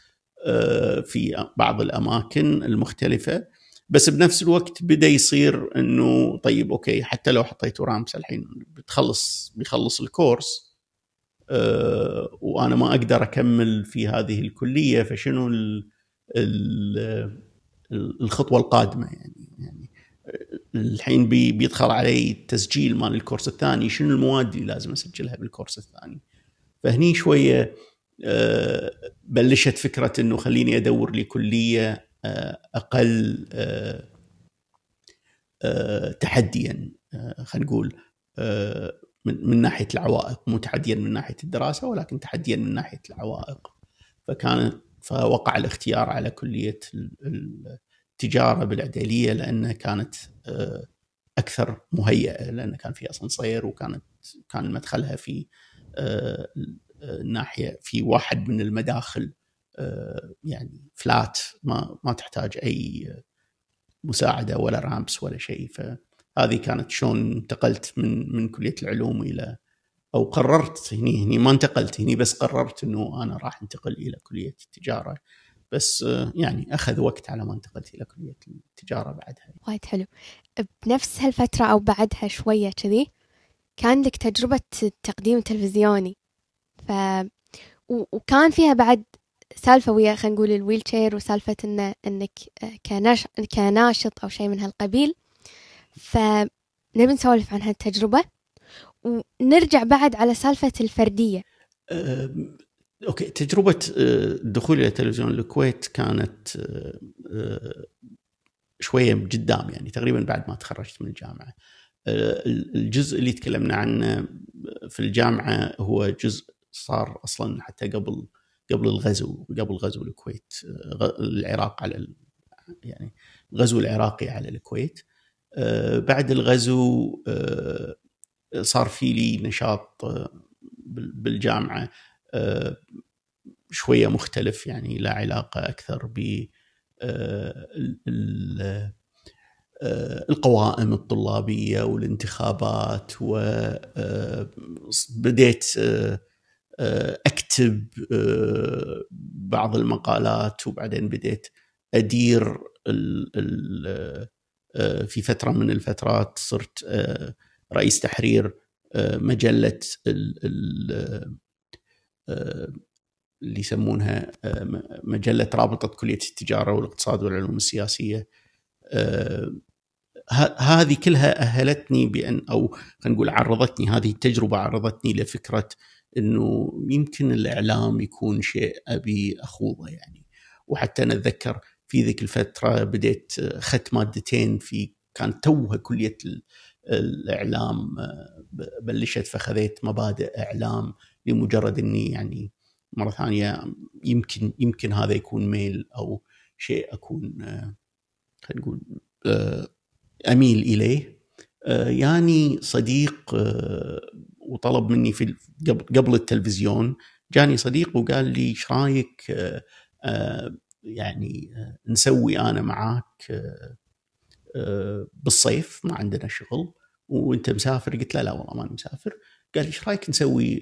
في بعض الأماكن المختلفة. بس بنفس الوقت بدأ يصير إنه طيب okay حتى لو حطيتوا ramps الحين بتخلص بيخلص ال course أه وأنا ما أقدر أكمل في هذه الكلية فشنو ال ال الخطوة القادمة يعني يعني الحين بي بيدخل علي التسجيل مال الكورس الثاني شنو المواد اللي لازم أسجلها بالكورس الثاني؟ فهني شوية أه بلشت فكرة إنه خليني أدور لي كليه أه أقل أه تحديا خلينا نقول من, من ناحية العوائق. مو تحديا من ناحية الدراسة ولكن تحديا من ناحية العوائق. فكان فوقع الاختيار على كلية التجارة بالعدلية لأنها كانت أكثر مهيئة لأن كان في أسانسير وكانت كان مدخلها في ناحية في واحد من المداخل يعني فلات ما ما تحتاج أي مساعدة ولا رامبس ولا شيء. فهذه كانت شلون انتقلت من من كلية العلوم إلى أو قررت هني هني ما انتقلت هني بس قررت إنه أنا راح انتقل إلى كلية التجارة. بس يعني أخذ وقت على ما انتقلت إلى كلية التجارة بعدها. وايد حلو. بنفس هالفترة أو بعدها شوية كذي كان لك تجربة تقديم تلفزيوني. ف وكان فيها بعد سالفة ويا خلينا نقول ال wheelchair وسالفة انه إنك كناش كناشط أو شيء من هالقبيل. فنبي نسولف عن هالتجربة ونرجع بعد على سالفة الفردية. أه، أوكي تجربة الدخول إلى تلفزيون الكويت كانت أه، شوية قدام يعني تقريبا بعد ما تخرجت من الجامعة. الجزء اللي تكلمنا عنه في الجامعة هو جزء صار أصلا حتى قبل قبل الغزو قبل غزو الكويت العراق على يعني الغزو العراقي على الكويت. بعد الغزو صار في لي نشاط بالجامعة. شوية مختلف يعني لا علاقة أكثر ب القوائم الطلابية والانتخابات وبديت أكتب بعض المقالات وبعدين بديت أدير في فترة من الفترات صرت رئيس تحرير مجلة اللي يسمونها مجلة رابطة كلية التجارة والاقتصاد والعلوم السياسية. هذه كلها أهلتني بأن أو خلينا نقول عرضتني هذه التجربة عرضتني لفكرة إنه يمكن الإعلام يكون شيء أبي أخوضه يعني. وحتى أنا أتذكر في ذيك الفترة بديت اخذت مادتين في كانت توها كلية الإعلام بلشت فخذيت مبادئ إعلام لمجرد إني يعني مرة ثانية يمكن يمكن هذا يكون ميل أو شيء أكون خلينا نقول أميل إليه. يعني صديق وطلب مني في قبل التلفزيون جاني صديق وقال لي إيش رأيك يعني نسوي أنا معاك بالصيف ما عندنا شغل وأنت مسافر؟ قلت له لا والله ماني مسافر. قال إيش رأيك نسوي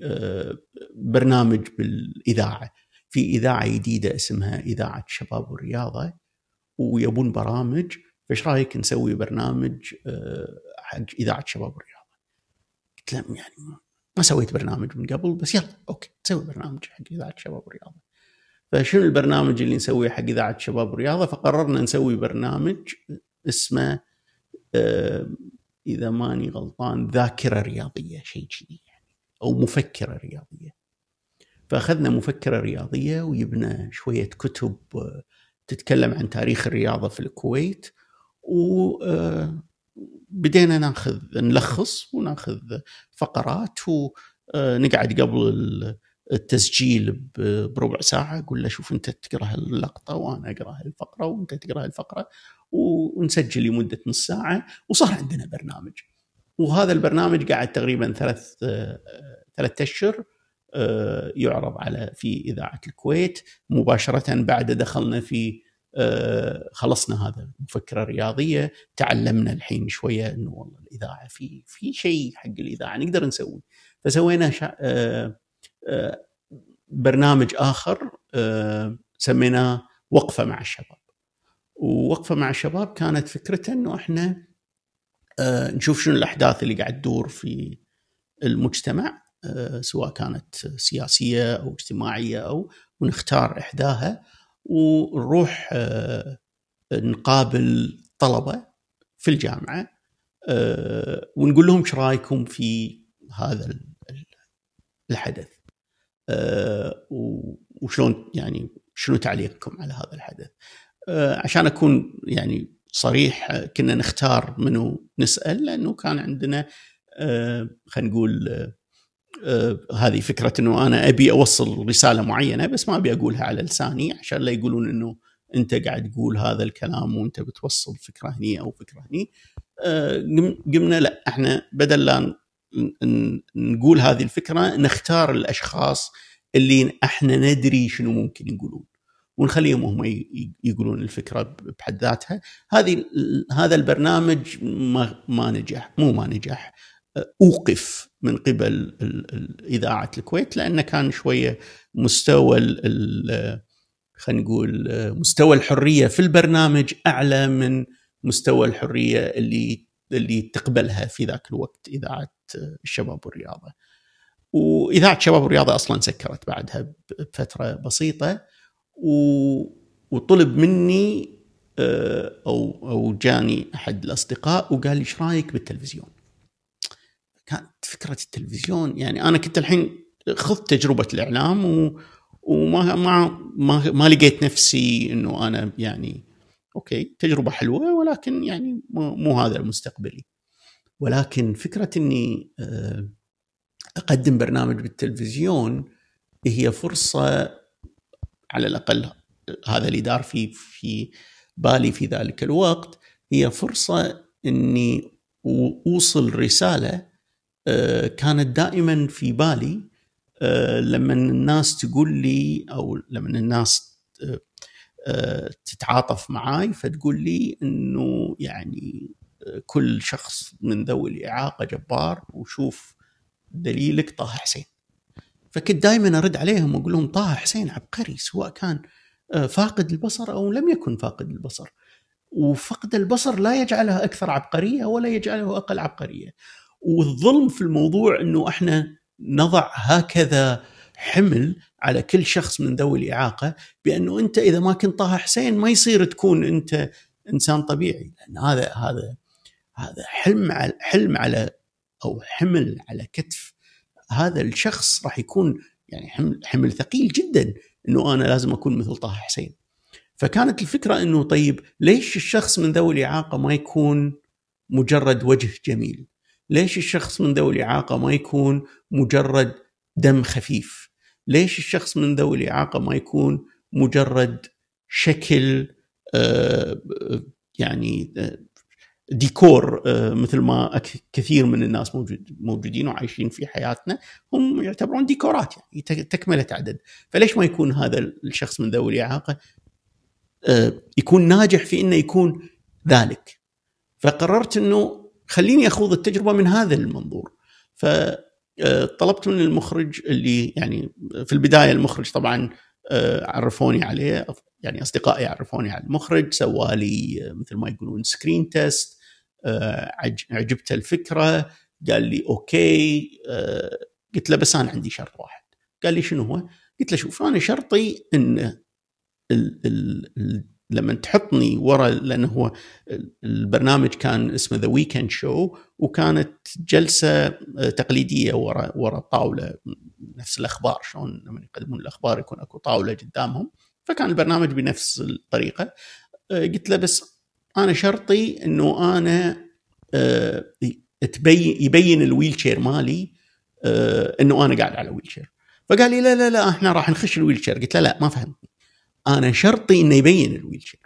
برنامج بالإذاعة؟ في إذاعة جديدة اسمها إذاعة الشباب والرياضة ويبون برامج فإيش رأيك نسوي برنامج حق إذاعة الشباب والرياضة؟ قلت له يعني ما سويت برنامج من قبل بس يلا okay نسوي برنامج حق إذاعة الشباب والرياضة. فشنو البرنامج اللي نسويه حق إذاعة الشباب والرياضة؟ فقررنا نسوي برنامج اسمه آه إذا ماني غلطان ذاكرة رياضية شيء كذي يعني أو مفكرة رياضية. فأخذنا مفكرة رياضية وجبنا شوية كتب تتكلم عن تاريخ الرياضة في الكويت وبدينا ناخذ نلخص وناخذ فقرات ونقعد قبل التسجيل بربع ساعة أقول له شوف أنت تقرأ اللقطه وأنا أقرأ الفقره وأنت تقرأ الفقره ونسجل لمدة نص ساعة وصار عندنا برنامج. وهذا البرنامج قاعد تقريبا ثلاث ثلاث أشهر يعرض على في إذاعة الكويت. مباشرة بعد دخلنا في خلصنا هذا المفكرة الرياضية. تعلمنا الحين شوية إنه والله الإذاعة في في شيء حق الإذاعة نقدر نسوي. فسوينا برنامج آخر سميناه وقفة مع الشباب. ووقفة مع الشباب كانت فكرته إنه إحنا نشوف شنو الأحداث اللي قاعد تدور في المجتمع سواء كانت سياسية أو اجتماعية أو ونختار إحداها ونروح نقابل طلبة في الجامعة ونقول لهم إيش رايكم في هذا الحدث. وشلون يعني شنو تعليقكم على هذا الحدث؟ عشان أكون يعني صريح كنا نختار منو نسأل لأنه كان عندنا خلينا نقول هذه فكرة إنه أنا أبي أوصل رسالة معينة بس ما أبي أقولها على لساني عشان لا يقولون إنه أنت قاعد تقول هذا الكلام وأنت بتوصل فكرة هني أو فكرة هني. قمنا لا إحنا بدل لا نقول هذه الفكرة نختار الأشخاص اللي إحنا ندري شنو ممكن يقولون ونخليهم هم يقولون الفكرة بحد ذاتها. هذه هذا البرنامج ما, ما نجح مو ما نجح أوقف من قبل إذاعة الكويت لأنه كان شوية مستوى خلينا نقول مستوى الحرية في البرنامج أعلى من مستوى الحرية اللي اللي تقبلها في ذاك الوقت إذاعة الشباب والرياضة. وإذاعة الشباب والرياضة أصلا سكرت بعدها بفترة بسيطة. وطلب مني أو أو جاني أحد الأصدقاء وقال لي إيش رأيك بالتلفزيون؟ كانت فكرة التلفزيون يعني أنا كنت الحين خذت تجربة الإعلام و... وما ما ما, ما لقيت نفسي إنه أنا يعني أوكي تجربة حلوة ولكن يعني مو هذا المستقبلي. ولكن فكرة إني أقدم برنامج بالتلفزيون هي فرصة على الأقل هذا اللي دار في في بالي في ذلك الوقت هي فرصة إني أوصل رسالة كانت دائما في بالي لما الناس تقول لي أو لما الناس تتعاطف معاي فتقول لي إنه يعني كل شخص من ذوي الإعاقة جبار وشوف دليلك طه حسين. فكنت دائما أرد عليهم وأقول لهم طه حسين عبقري سواء كان فاقد البصر أو لم يكن فاقد البصر. وفقد البصر لا يجعله أكثر عبقرية ولا يجعله أقل عبقرية. والظلم في الموضوع إنه إحنا نضع هكذا حمل على كل شخص من ذوي الإعاقة بأنه أنت إذا ما كنت طه حسين ما يصير تكون أنت إنسان طبيعي لأن هذا هذا هذا حلم على حلم على أو حمل على كتف هذا الشخص راح يكون يعني حمل حمل ثقيل جدا إنه أنا لازم أكون مثل طه حسين. فكانت الفكرة إنه طيب ليش الشخص من ذوي الإعاقة ما يكون مجرد وجه جميل؟ ليش الشخص من ذوي الإعاقة ما يكون مجرد دم خفيف؟ ليش الشخص من ذوي الإعاقة ما يكون مجرد شكل يعني ديكور مثل ما كثير من الناس موجود موجودين وعايشين في حياتنا هم يعتبرون ديكورات يعني تكملة عدد. فليش ما يكون هذا الشخص من ذوي الإعاقة؟ يكون ناجح في إنه يكون ذلك. فقررت إنه خليني أخوض التجربة من هذا المنظور. فطلبت من المخرج اللي يعني في البداية المخرج طبعا عرفوني عليه يعني أصدقائي عرفوني على المخرج سوالي مثل ما يقولون screen test عجبته الفكرة قال لي okay قلت له بس أنا عندي شرط واحد قال لي شنو هو؟ قلت له شوف أنا شرطي إن لما تحطني ورا لأنه هو البرنامج كان اسمه The Weekend Show وكانت جلسة تقليدية ورا ورا الطاوله نفس الأخبار شلون لما يقدمون الأخبار يكون أكو طاولة قدامهم. فكان البرنامج بنفس الطريقة. قلت له بس أنا شرطي إنه أنا تبين يبين ال wheelchair مالي إنه أنا قاعد على wheelchair فقال لي لا لا لا إحنا راح نخش ال wheelchair قلت له لا ما فهمتني أنا شرطي إنه يبين ال wheelchair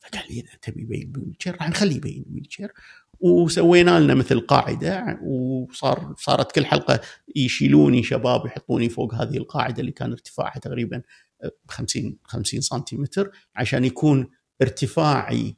فقال لي إذا تبي يبين ال wheelchair راح نخليه يبين ال wheelchair وسوينا لنا مثل قاعدة وصار صارت كل حلقة يشيلوني شباب يحطوني فوق هذه القاعدة اللي كان ارتفاعها تقريبا 50 50 سنتيمتر عشان يكون ارتفاعي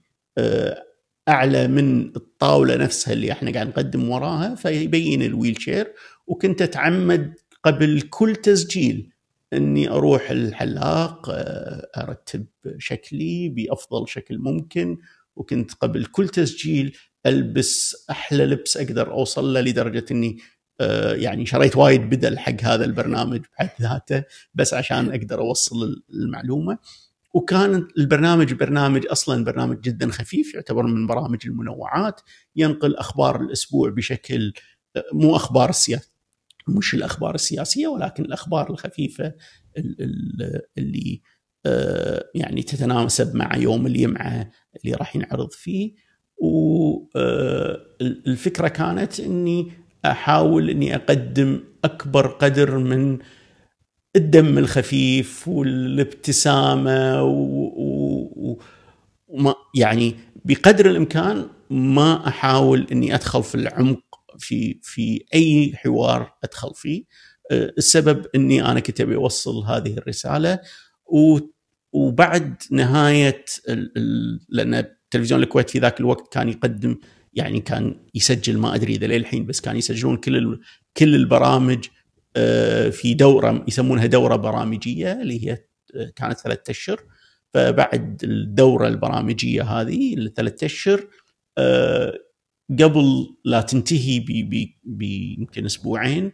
أعلى من الطاولة نفسها اللي إحنا قاعد نقدم وراها فيبين ال wheelchair وكنت أتعمد قبل كل تسجيل إني أروح الحلاق آه، أرتب شكلي بأفضل شكل ممكن. وكنت قبل كل تسجيل ألبس أحلى لبس أقدر أوصل له لدرجة إني آه، يعني شريت وايد بدل حق هذا البرنامج بحد ذاته بس عشان أقدر أوصل المعلومة. وكان البرنامج برنامج أصلا برنامج جدا خفيف يعتبر من برامج المنوعات. ينقل أخبار الأسبوع بشكل آه، مو أخبار السياسة مش الأخبار السياسية ولكن الأخبار الخفيفة اللي آه، يعني تتناسب مع يوم الجمعة اللي راح ينعرض فيه. والفكرة كانت إني أحاول إني أقدم أكبر قدر من الدم الخفيف والابتسامة وما يعني بقدر الإمكان ما أحاول إني أدخل في العمق في في أي حوار أدخل فيه. السبب إني أنا كنت أبي أوصل هذه الرسالة. وبعد نهاية لأن تلفزيون الكويت في ذاك الوقت كان يقدم يعني كان يسجل ما أدري إذا للحين بس كان يسجلون كل كل البرامج آه، في دورة يسمونها دورة برامجية اللي هي آه، كانت ثلاثة أشهر. فبعد الدورة البرامجية هذه الثلاث أشهر قبل لا تنتهي بيمكن أسبوعين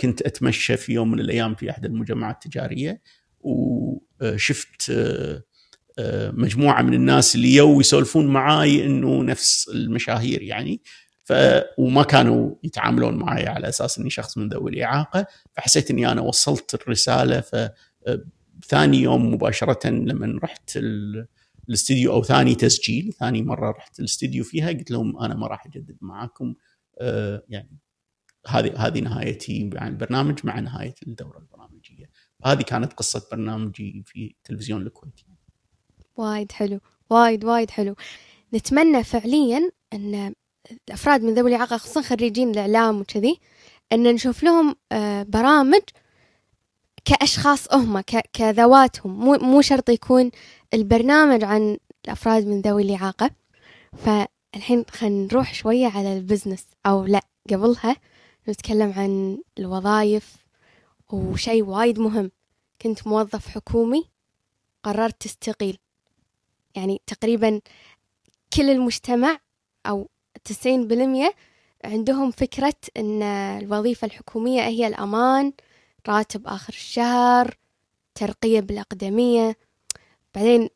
كنت أتمشى في يوم من الأيام في أحد المجمعات التجارية وشفت مجموعة من الناس اللي يو يسولفون معاي إنه نفس المشاهير يعني ف وما كانوا يتعاملون معي على أساس إني شخص من ذوي الإعاقة فحسيت إني أنا وصلت الرسالة ف ثاني يوم مباشرة لما رحت الاستديو أو ثاني تسجيل ثاني مرة رحت الاستديو فيها قلت لهم أنا ما راح أجدد معاكم آه، يعني هذه هذه نهايتي عن البرنامج مع نهاية الدورة البرامجيه هذه كانت قصة برنامجي في تلفزيون الكويت. وايد حلو وايد وايد حلو. نتمنى فعليا أن الأفراد من ذوي الإعاقة خصوصا خريجين الإعلام وكذي أن نشوف لهم آه، برامج كأشخاص هم كذواتهم. مو مو شرط يكون البرنامج عن الأفراد من ذوي الإعاقة. فالحين خلينا نروح شوية على البزنس. أو لا قبلها نتكلم عن الوظائف. وشيء وايد مهم. كنت موظف حكومي قررت تستقيل. يعني تقريبا كل المجتمع أو تسعين بالمية عندهم فكرة أن الوظيفة الحكومية هي الأمان راتب آخر الشهر ترقية بالأقدمية. بعدين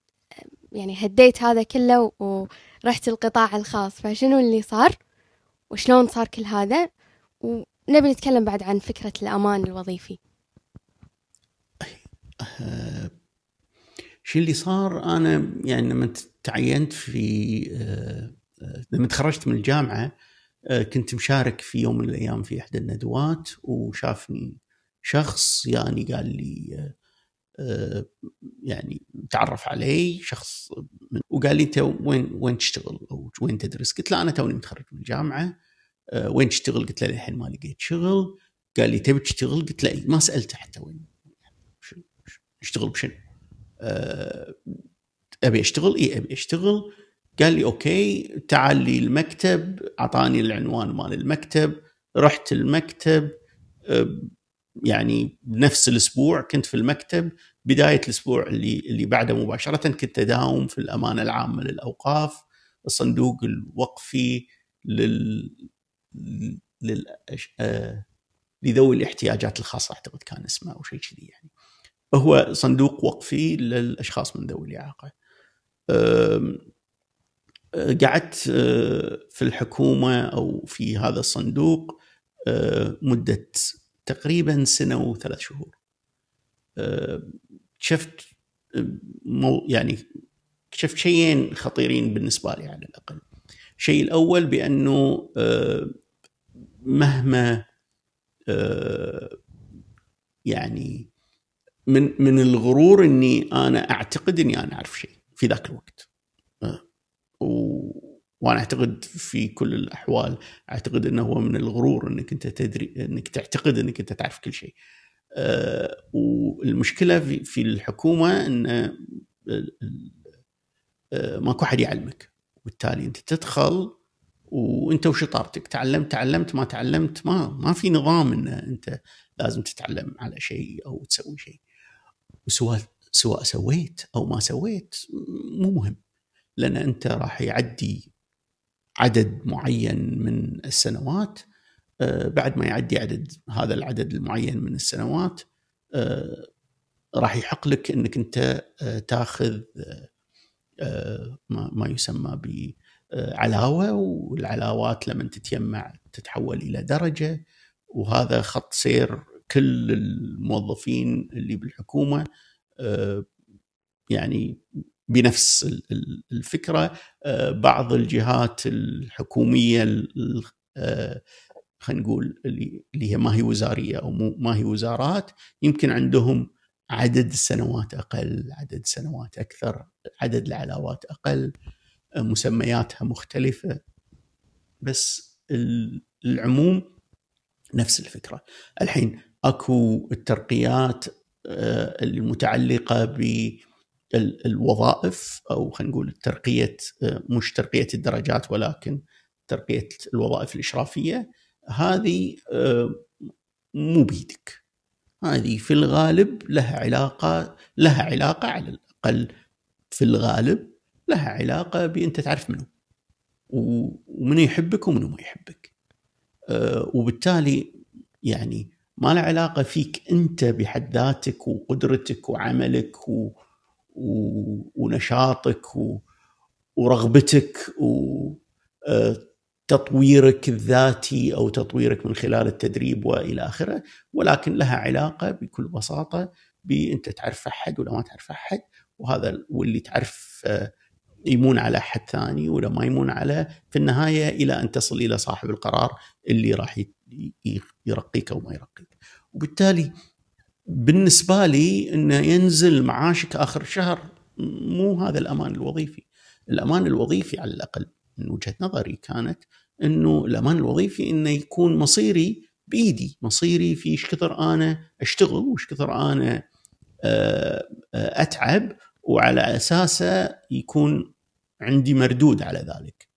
يعني هديت هذا كله ورحت القطاع الخاص. فشنو اللي صار؟ وشلون صار كل هذا؟ ونبي نتكلم بعد عن فكرة الأمان الوظيفي. شو اللي صار؟ أنا يعني لما تعينت في لما تخرجت من الجامعة آه، كنت مشارك في يوم من الأيام في إحدى الندوات وشافني شخص يعني قال لي يعني تعرف علي شخص وقال لي انت وين وين تشتغل أو وين تدرس؟ قلت له أنا توني متخرج من الجامعة وين تشتغل؟ قلت له للحين ما لقيت شغل قال لي تبي تشتغل؟ قلت له ما سألته حتى وين اشتغل بشنو؟ آه، أبي أشتغل إي أبي أشتغل قال لي أوكي تعال لي المكتب أعطاني العنوان مال المكتب رحت المكتب آه، يعني بنفس الأسبوع كنت في المكتب بداية الأسبوع اللي اللي بعده مباشرة كنت أداوم في الأمانة العامة للأوقاف الصندوق الوقفي لل لل آه، لذوي الاحتياجات الخاصة اعتقد كان اسمه أو شيء كذي يعني. هو صندوق وقفي للأشخاص من ذوي الإعاقة. قعدت في الحكومة أو في هذا الصندوق مدة تقريبا سنة وثلاث شهور. شفت يعني شفت شيئين خطيرين بالنسبة لي على الأقل. الشيء الأول بأنه مهما يعني من من الغرور إني أنا أعتقد إني أنا أعرف شيء في ذاك الوقت أه. وأنا أعتقد في كل الأحوال أعتقد إنه هو من الغرور إنك أنت تدري إنك تعتقد إنك أنت تعرف كل شيء. أه والمشكلة في, الحكومة إن أه ماكو أحد يعلمك وبالتالي أنت تدخل وأنت وشطارتك تعلمت تعلمت ما تعلمت ما ما في نظام إن أنت لازم تتعلم على شيء أو تسوي شيء وسواء سواء سويت أو ما سويت مو مهم لأن أنت راح يعدي عدد معين من السنوات آه، بعد ما يعدي عدد هذا العدد المعين من السنوات آه، راح يحق لك إنك أنت آه، تاخذ ما يسمى بعلاوه والعلاوات لما تتجمع تتحول إلى درجة وهذا خط سير كل الموظفين اللي بالحكومة يعني بنفس الفكرة بعض الجهات الحكومية خلينا نقول اللي هي ما هي وزارية أو ما هي وزارات يمكن عندهم عدد السنوات أقل، عدد سنوات أكثر، عدد العلاوات أقل، مسمياتها مختلفة بس العموم نفس الفكرة. الحين أكو الترقيات آه، المتعلقة بالوظائف أو خلينا نقول ترقيه مش ترقية الدرجات ولكن ترقية الوظائف الإشرافية هذه مو بيدك. هذه في الغالب لها علاقة لها علاقة على الأقل في الغالب لها علاقة بأنت تعرف منه ومنو يحبك ومنو ما يحبك. وبالتالي يعني ما له علاقة فيك أنت بحد ذاتك وقدرتك وعملك و... ونشاطك. ورغبتك و... آه، الذاتي أو تطويرك من خلال التدريب وإلى آخره ولكن لها علاقة بكل بساطة بأنت تعرف أحد ولا ما تعرف أحد وهذا واللي تعرف آه، يمون على أحد ثاني ولا ما يمون على في النهاية إلى أن تصل إلى صاحب القرار اللي راح يرقيك أو ما يرقيك وبالتالي بالنسبة لي إنه ينزل معاشك آخر الشهر مو هذا الأمان الوظيفي الأمان الوظيفي على الأقل من وجهة نظري كانت إنه الأمان الوظيفي إنه يكون مصيري بإيدي، مصيري في إيش كثر أنا أشتغل وإيش كثر أنا آه، آه، أتعب وعلى أساسه يكون عندي مردود على ذلك.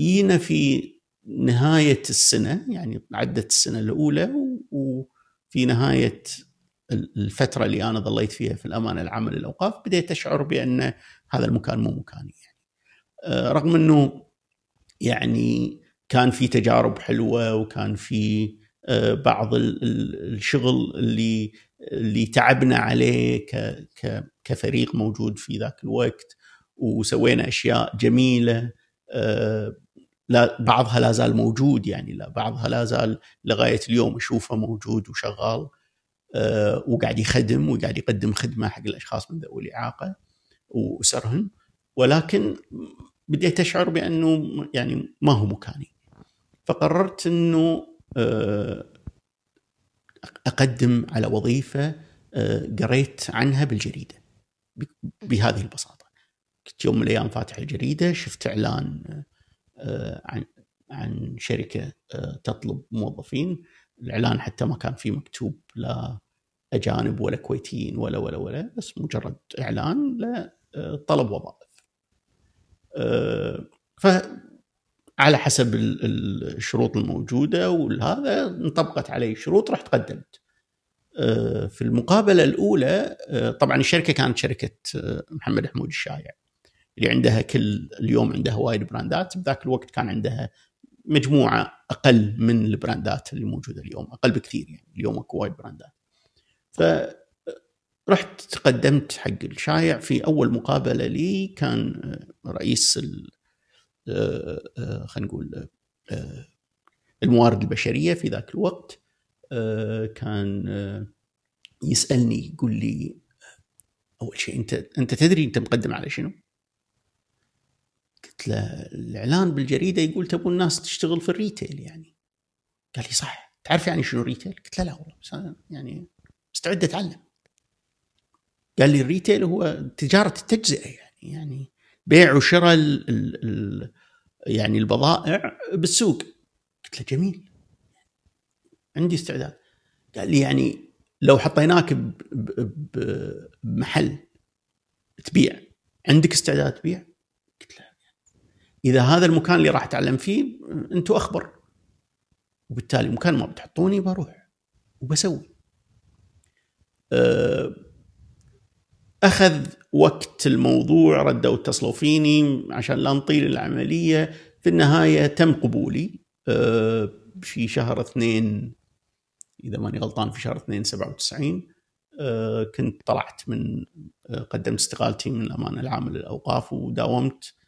جينا آه، في نهاية السنة يعني عدت السنة الأولى وفي نهاية الفترة اللي أنا ظليت فيها في الامانه العامه للاوقاف بديت أشعر بأن هذا المكان مو مكاني. آه، رغم إنه يعني كان في تجارب حلوة وكان في آه، بعض الشغل اللي اللي تعبنا عليه كفريق موجود في ذاك الوقت وسوينا أشياء جميلة آه، لا بعضها لا زال موجود يعني لا بعضها لا زال لغاية اليوم أشوفه موجود وشغال وقاعد يخدم وقاعد يقدم خدمة حق الأشخاص من ذوي الإعاقة واسرهم ولكن بديت أشعر بأنه يعني ما هو مكاني. فقررت أنه آه، أقدم على وظيفة آه، قريت عنها بالجريدة بهذه البساطة. كنت يوم من الأيام فاتح الجريدة شفت إعلان آه، عن عن شركة تطلب موظفين. الإعلان حتى ما كان فيه مكتوب لا أجانب ولا كويتيين ولا ولا ولا بس مجرد إعلان لطلب وظائف. فعلى حسب الشروط الموجودة وهذا انطبقت علي شروط رحت قدمت. آه، في المقابلة الأولى آه، طبعا الشركة كانت شركة آه، محمد حمود الشايع. اللي عندها كل اليوم عندها وايد brandات بذاك الوقت كان عندها مجموعة أقل من ال brandات اللي موجودة اليوم أقل بكثير يعني اليوم أكو وايد brandات ف رحت تقدمت حق الشايع في أول مقابلة لي كان آه، رئيس آه، آه، خلينا نقول الموارد البشرية في ذاك الوقت كان يسألني يقول لي أول شيء أنت أنت تدري أنت مقدم على شنو؟ قلت له الإعلان بالجريدة يقول تبون الناس تشتغل في ال retail يعني. قال لي صح. تعرف يعني شنو retail؟ قلت له لا والله يعني مستعد أتعلم. قال لي ال retail هو تجارة التجزئة يعني يعني بيع وشراء ال ال يعني البضائع بالسوق. قلت له جميل. عندي استعداد. قال لي يعني لو حطيناك بمحل تبيع عندك استعداد تبيع؟ إذا هذا المكان اللي راح أتعلم فيه أنتم أخبر. وبالتالي مكان ما بتحطوني بروح وبسوي. آه، أخذ وقت الموضوع ردوا اتصلوا فيني عشان لا نطيل العملية. في النهاية تم قبولي. آه، في شهر اثنين إذا ماني غلطان في شهر اثنين 97 آه، كنت طلعت من قدمت استقالتي من الأمانة العامة للأوقاف وداومت.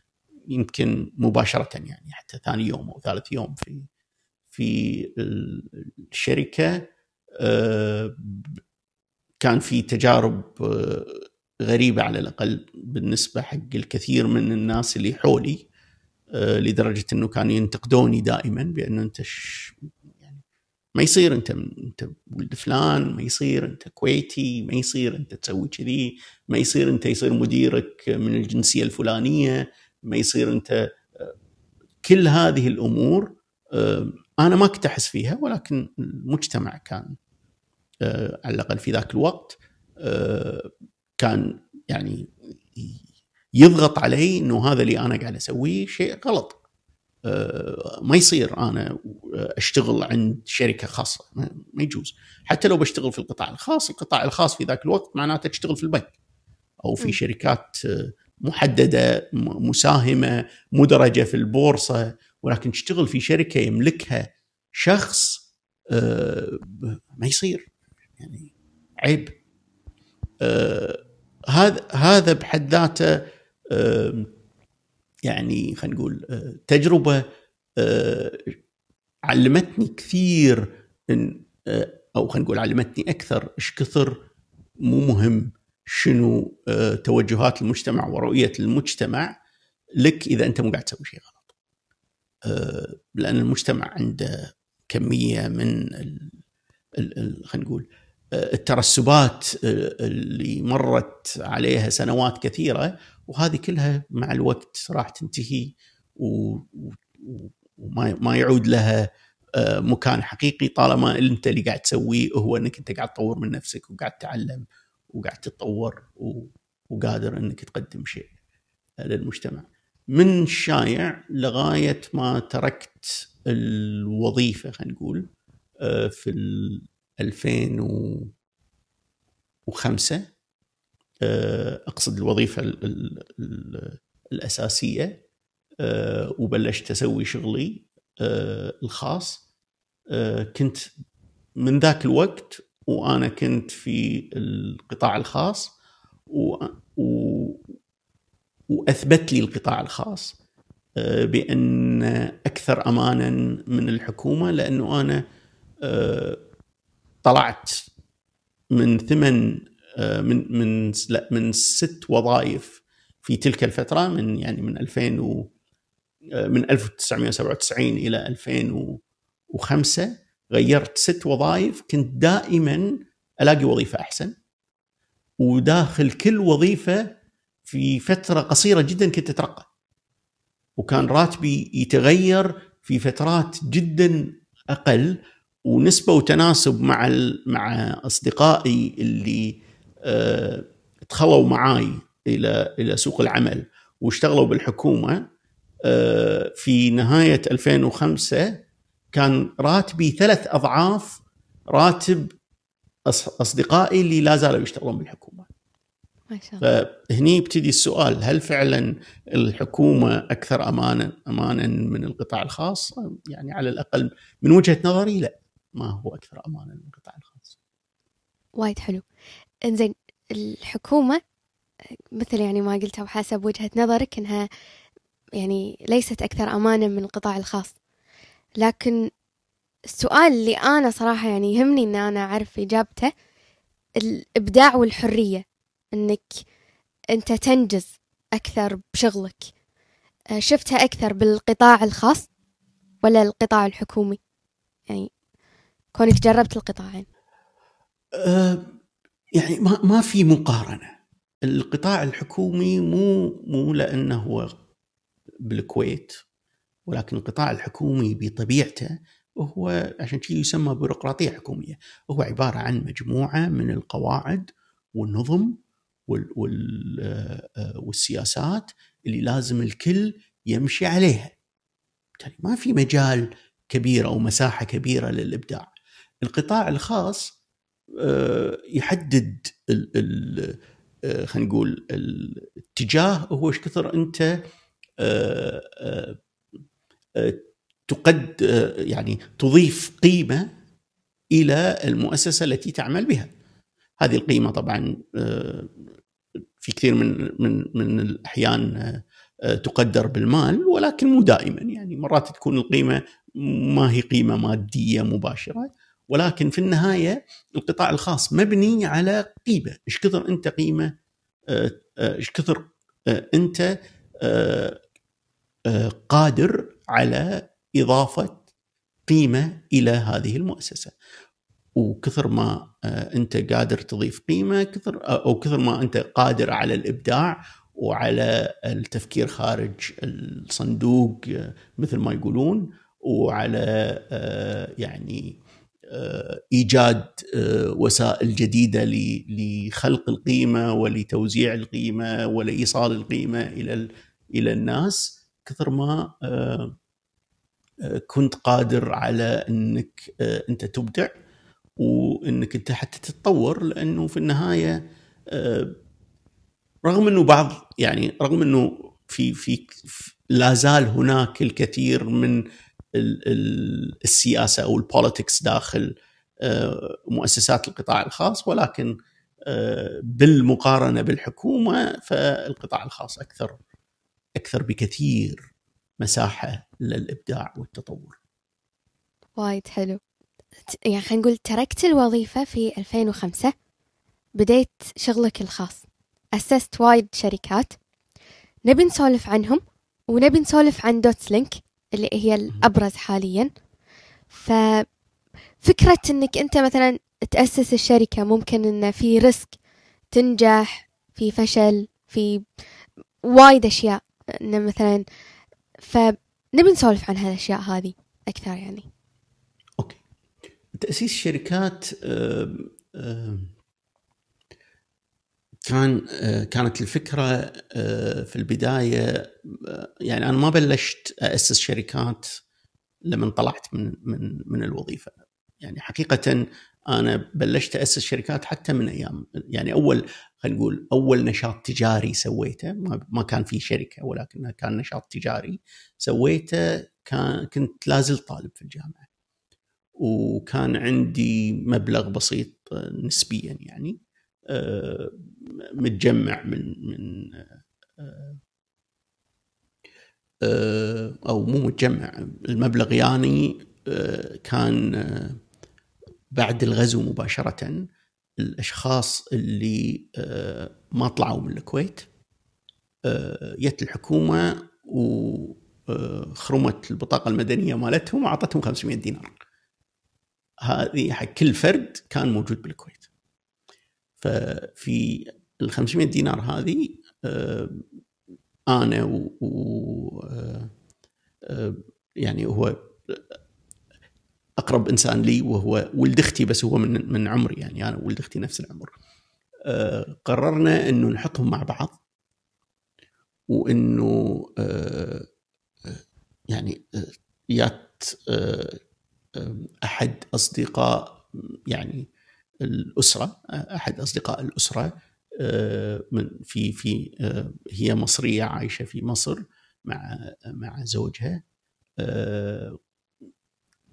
يمكن مباشرة يعني حتى ثاني يوم أو ثالث يوم في في الشركة كان في تجارب آه، غريبة على الأقل بالنسبة حق الكثير من الناس اللي حولي آه، لدرجة أنه كانوا ينتقدوني دائما بأنه أنت ش... يعني ما يصير أنت أنت ولد فلان ما يصير أنت كويتي ما يصير أنت تسوي كذي ما يصير أنت يصير مديرك من الجنسية الفلانية. ما يصير أنت آه، كل هذه الأمور أنا ما كنت أحس فيها ولكن المجتمع كان آه، على الأقل في ذاك الوقت آه، كان يعني يضغط علي إنه هذا اللي أنا قاعد أسويه شيء غلط. آه، ما يصير أنا أشتغل عند شركة خاصة ما يجوز. حتى لو بشتغل في القطاع الخاص القطاع الخاص في ذاك الوقت معناته تشتغل في البنك أو في شركات محددة مساهمة مدرجة في البورصة ولكن تشتغل في شركة يملكها شخص ما يصير يعني عيب. آه هذا هذا بحد ذاته آه يعني خلينا نقول آه تجربة آه علمتني كثير آه أو خلينا نقول علمتني أكثر إيش كثر مو مهم. شنو آه توجهات المجتمع ورؤية المجتمع لك إذا أنت مو قاعد تسوي شيء غلط. آه لأن المجتمع عنده كمية من خلينا نقول الترسبات اللي مرت عليها سنوات كثيرة وهذه كلها مع الوقت راح تنتهي وما ما يعود لها آه، مكان حقيقي طالما أنت اللي قاعد تسويه هو إنك أنت قاعد تطور من نفسك وقاعد تتعلم وقاعد تتطور وقادر إنك تقدم شيء للمجتمع. من الشايع لغاية ما تركت الوظيفة خلينا نقول آه، في 2005 آه، أقصد الوظيفة الأساسية آه، وبلشت أسوي شغلي الخاص كنت من ذاك الوقت وأنا كنت في القطاع الخاص و... و... وأثبت لي القطاع الخاص بأن أكثر امانا من الحكومة لأنه أنا طلعت من ثمان آه، من من لا من ست وظائف في تلك الفترة من يعني من 2000 و آه، من 1997 إلى 2005 غيرت ست وظائف كنت دائما ألاقي وظيفة أحسن. وداخل كل وظيفة في فترة قصيرة جدا كنت أترقى. وكان راتبي يتغير في فترات جدا أقل ونسبة وتناسب مع مع أصدقائي اللي أه دخلوا معاي إلى إلى سوق العمل واشتغلوا بالحكومة. أه في نهاية 2005 كان راتبي ثلاث أضعاف راتب أصدقائي اللي لا زالوا يشتغلون بالحكومة. ما شاء الله. فهني يبتدي السؤال هل فعلا الحكومة أكثر امانا امانا من القطاع الخاص؟ يعني على الأقل من وجهة نظري لا. ما هو أكثر امانا من القطاع الخاص. وايد حلو. إنزين الحكومة مثل يعني ما قلتها وحسب وجهة نظرك إنها يعني ليست أكثر امانا من القطاع الخاص. لكن السؤال اللي أنا صراحة يعني يهمني إن أنا أعرف إجابته الإبداع والحرية إنك أنت تنجز أكثر بشغلك. شفتها أكثر بالقطاع الخاص ولا القطاع الحكومي؟ يعني كونك جربت القطاعين. أه يعني ما ما في مقارنة. القطاع الحكومي مو مو لأنه هو بالكويت ولكن القطاع الحكومي بطبيعته هو عشان كذا يسمى بيروقراطية حكومية. هو عبارة عن مجموعة من القواعد والنظم وال وال آه، والسياسات اللي لازم الكل يمشي عليها. ما في مجال كبير أو مساحة كبيرة للإبداع. القطاع الخاص آه، يحدد خلينا نقول الاتجاه هو إيش كثر أنت تقد يعني تضيف قيمة إلى المؤسسة التي تعمل بها. هذه القيمة طبعا في كثير من من من الأحيان تقدر بالمال ولكن مو دائما. يعني مرات تكون القيمة ما هي قيمة مادية مباشرة ولكن في النهاية القطاع الخاص مبني على قيمة، إيش كثر أنت قيمة؟ إيش كثر أنت قادر على إضافة قيمة إلى هذه المؤسسة. وكثر ما أنت قادر تضيف قيمة كثر أو كثر ما أنت قادر على الإبداع وعلى التفكير خارج الصندوق مثل ما يقولون وعلى يعني إيجاد وسائل جديدة لخلق القيمة ولتوزيع القيمة ولإيصال القيمة إلى إلى الناس كثر ما كنت قادر على إنك أنت تبدع وإنك أنت حتى تتطور لأنه في النهاية رغم إنه بعض يعني رغم إنه في في لا زال هناك الكثير من السياسة أو البوليتكس داخل آه، مؤسسات القطاع الخاص ولكن آه، بالمقارنة بالحكومة فالقطاع الخاص أكثر أكثر بكثير. مساحة للإبداع والتطور. وايد حلو. يعني خلينا نقول تركت الوظيفة في 2005 بديت شغلك الخاص. أسست وايد شركات نبي نسولف عنهم ونبي نسولف عن Dots Link اللي هي الأبرز حاليا ففكرة أنك أنت مثلا تأسس الشركة ممكن أنه في risk تنجح في فشل في وايد أشياء أنه مثلا فنبي نسولف عن هالأشياء هذه أكثر يعني. أوكي. تأسيس شركات كان كانت الفكرة في البداية يعني أنا ما بلشت اسس شركات لما طلعت من من من الوظيفة. يعني حقيقة أنا بلشت اسس شركات حتى من أيام يعني أول خلينا نقول أول نشاط تجاري سويته ما كان في شركة ولكنه كان نشاط تجاري سويته كان كنت لازل طالب في الجامعة. وكان عندي مبلغ بسيط نسبيا يعني متجمع من من أو مو متجمع المبلغ يعني كان بعد الغزو مباشرة الأشخاص اللي ما طلعوا من الكويت جت الحكومة وخرمت البطاقة المدنية مالتهم وأعطتهم 500 دينار. هذه حق كل فرد كان موجود بالكويت. ففي ال 500 دينار هذه آه، أنا و, آه، آه، يعني هو أقرب إنسان لي وهو ولد أختي بس هو من من عمري يعني أنا ولد أختي نفس العمر. قررنا إنه نحطهم مع بعض وإنه يعني يات أحد أصدقاء يعني الأسرة أحد أصدقاء الأسرة آه، من في في آه، هي مصرية عايشة في مصر مع مع زوجها. آه،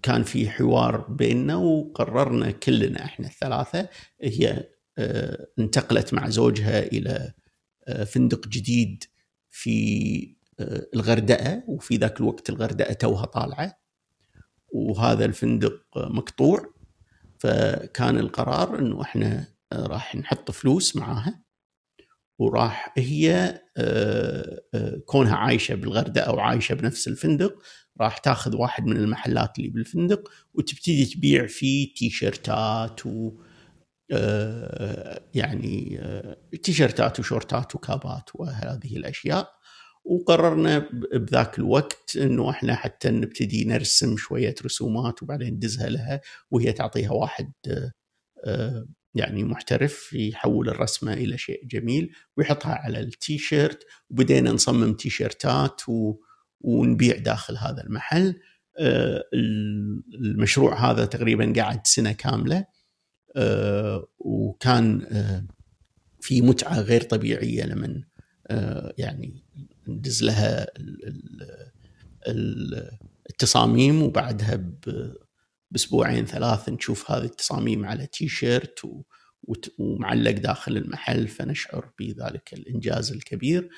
كان في حوار بيننا وقررنا كلنا إحنا الثلاثة هي انتقلت مع زوجها إلى فندق جديد في الغردقة وفي ذاك الوقت الغردقة توها طالعة وهذا الفندق مقطوع فكان القرار إنه إحنا راح نحط فلوس معاها. وراح هي آه، آه، كونها عايشة بالغردقة أو عايشة بنفس الفندق راح تاخذ واحد من المحلات اللي بالفندق وتبتدي تبيع فيه تيشرتات و آه، يعني تيشرتات وشورتات وكابات وهذه الأشياء. وقررنا بذاك الوقت إنه إحنا حتى نبتدي نرسم شوية رسومات وبعدين ندزها لها وهي تعطيها واحد يعني محترف يحول الرسمة إلى شيء جميل ويحطها على التيشيرت. وبدينا نصمم تيشيرتات و... ونبيع داخل هذا المحل. المشروع هذا تقريبا قعد سنة كاملة. وكان في متعة غير طبيعية لمن يعني ندز لها التصاميم وبعدها بأسبوعين ثلاث نشوف هذه التصاميم على تي شيرت ومعلق داخل المحل فنشعر بذلك الإنجاز الكبير.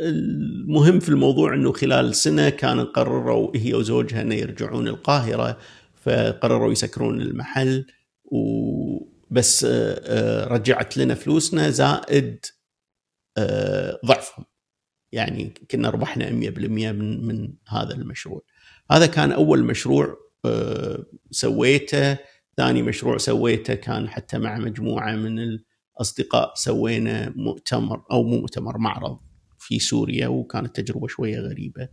المهم في الموضوع إنه خلال سنة كانوا قرروا هي وزوجها إنه يرجعون القاهرة فقرروا يسكرون المحل. وبس آه، آه، رجعت لنا فلوسنا زائد آه، ضعفهم. يعني كنا ربحنا 100% من من هذا المشروع. هذا كان أول مشروع سويته. ثاني مشروع سويته كان حتى مع مجموعة من الأصدقاء سوينا مؤتمر أو مو مؤتمر معرض في سوريا وكانت تجربة شوية غريبة.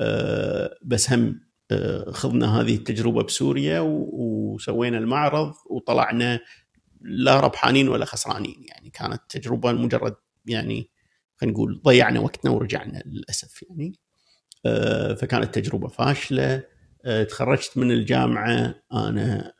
آه، بس هم آه، خضنا هذه التجربة بسوريا وسوينا المعرض وطلعنا لا ربحانين ولا خسرانين. يعني كانت تجربة مجرد يعني خلينا نقول ضيعنا وقتنا ورجعنا للأسف يعني. آه، فكانت تجربة فاشلة. تخرجت من الجامعة أنا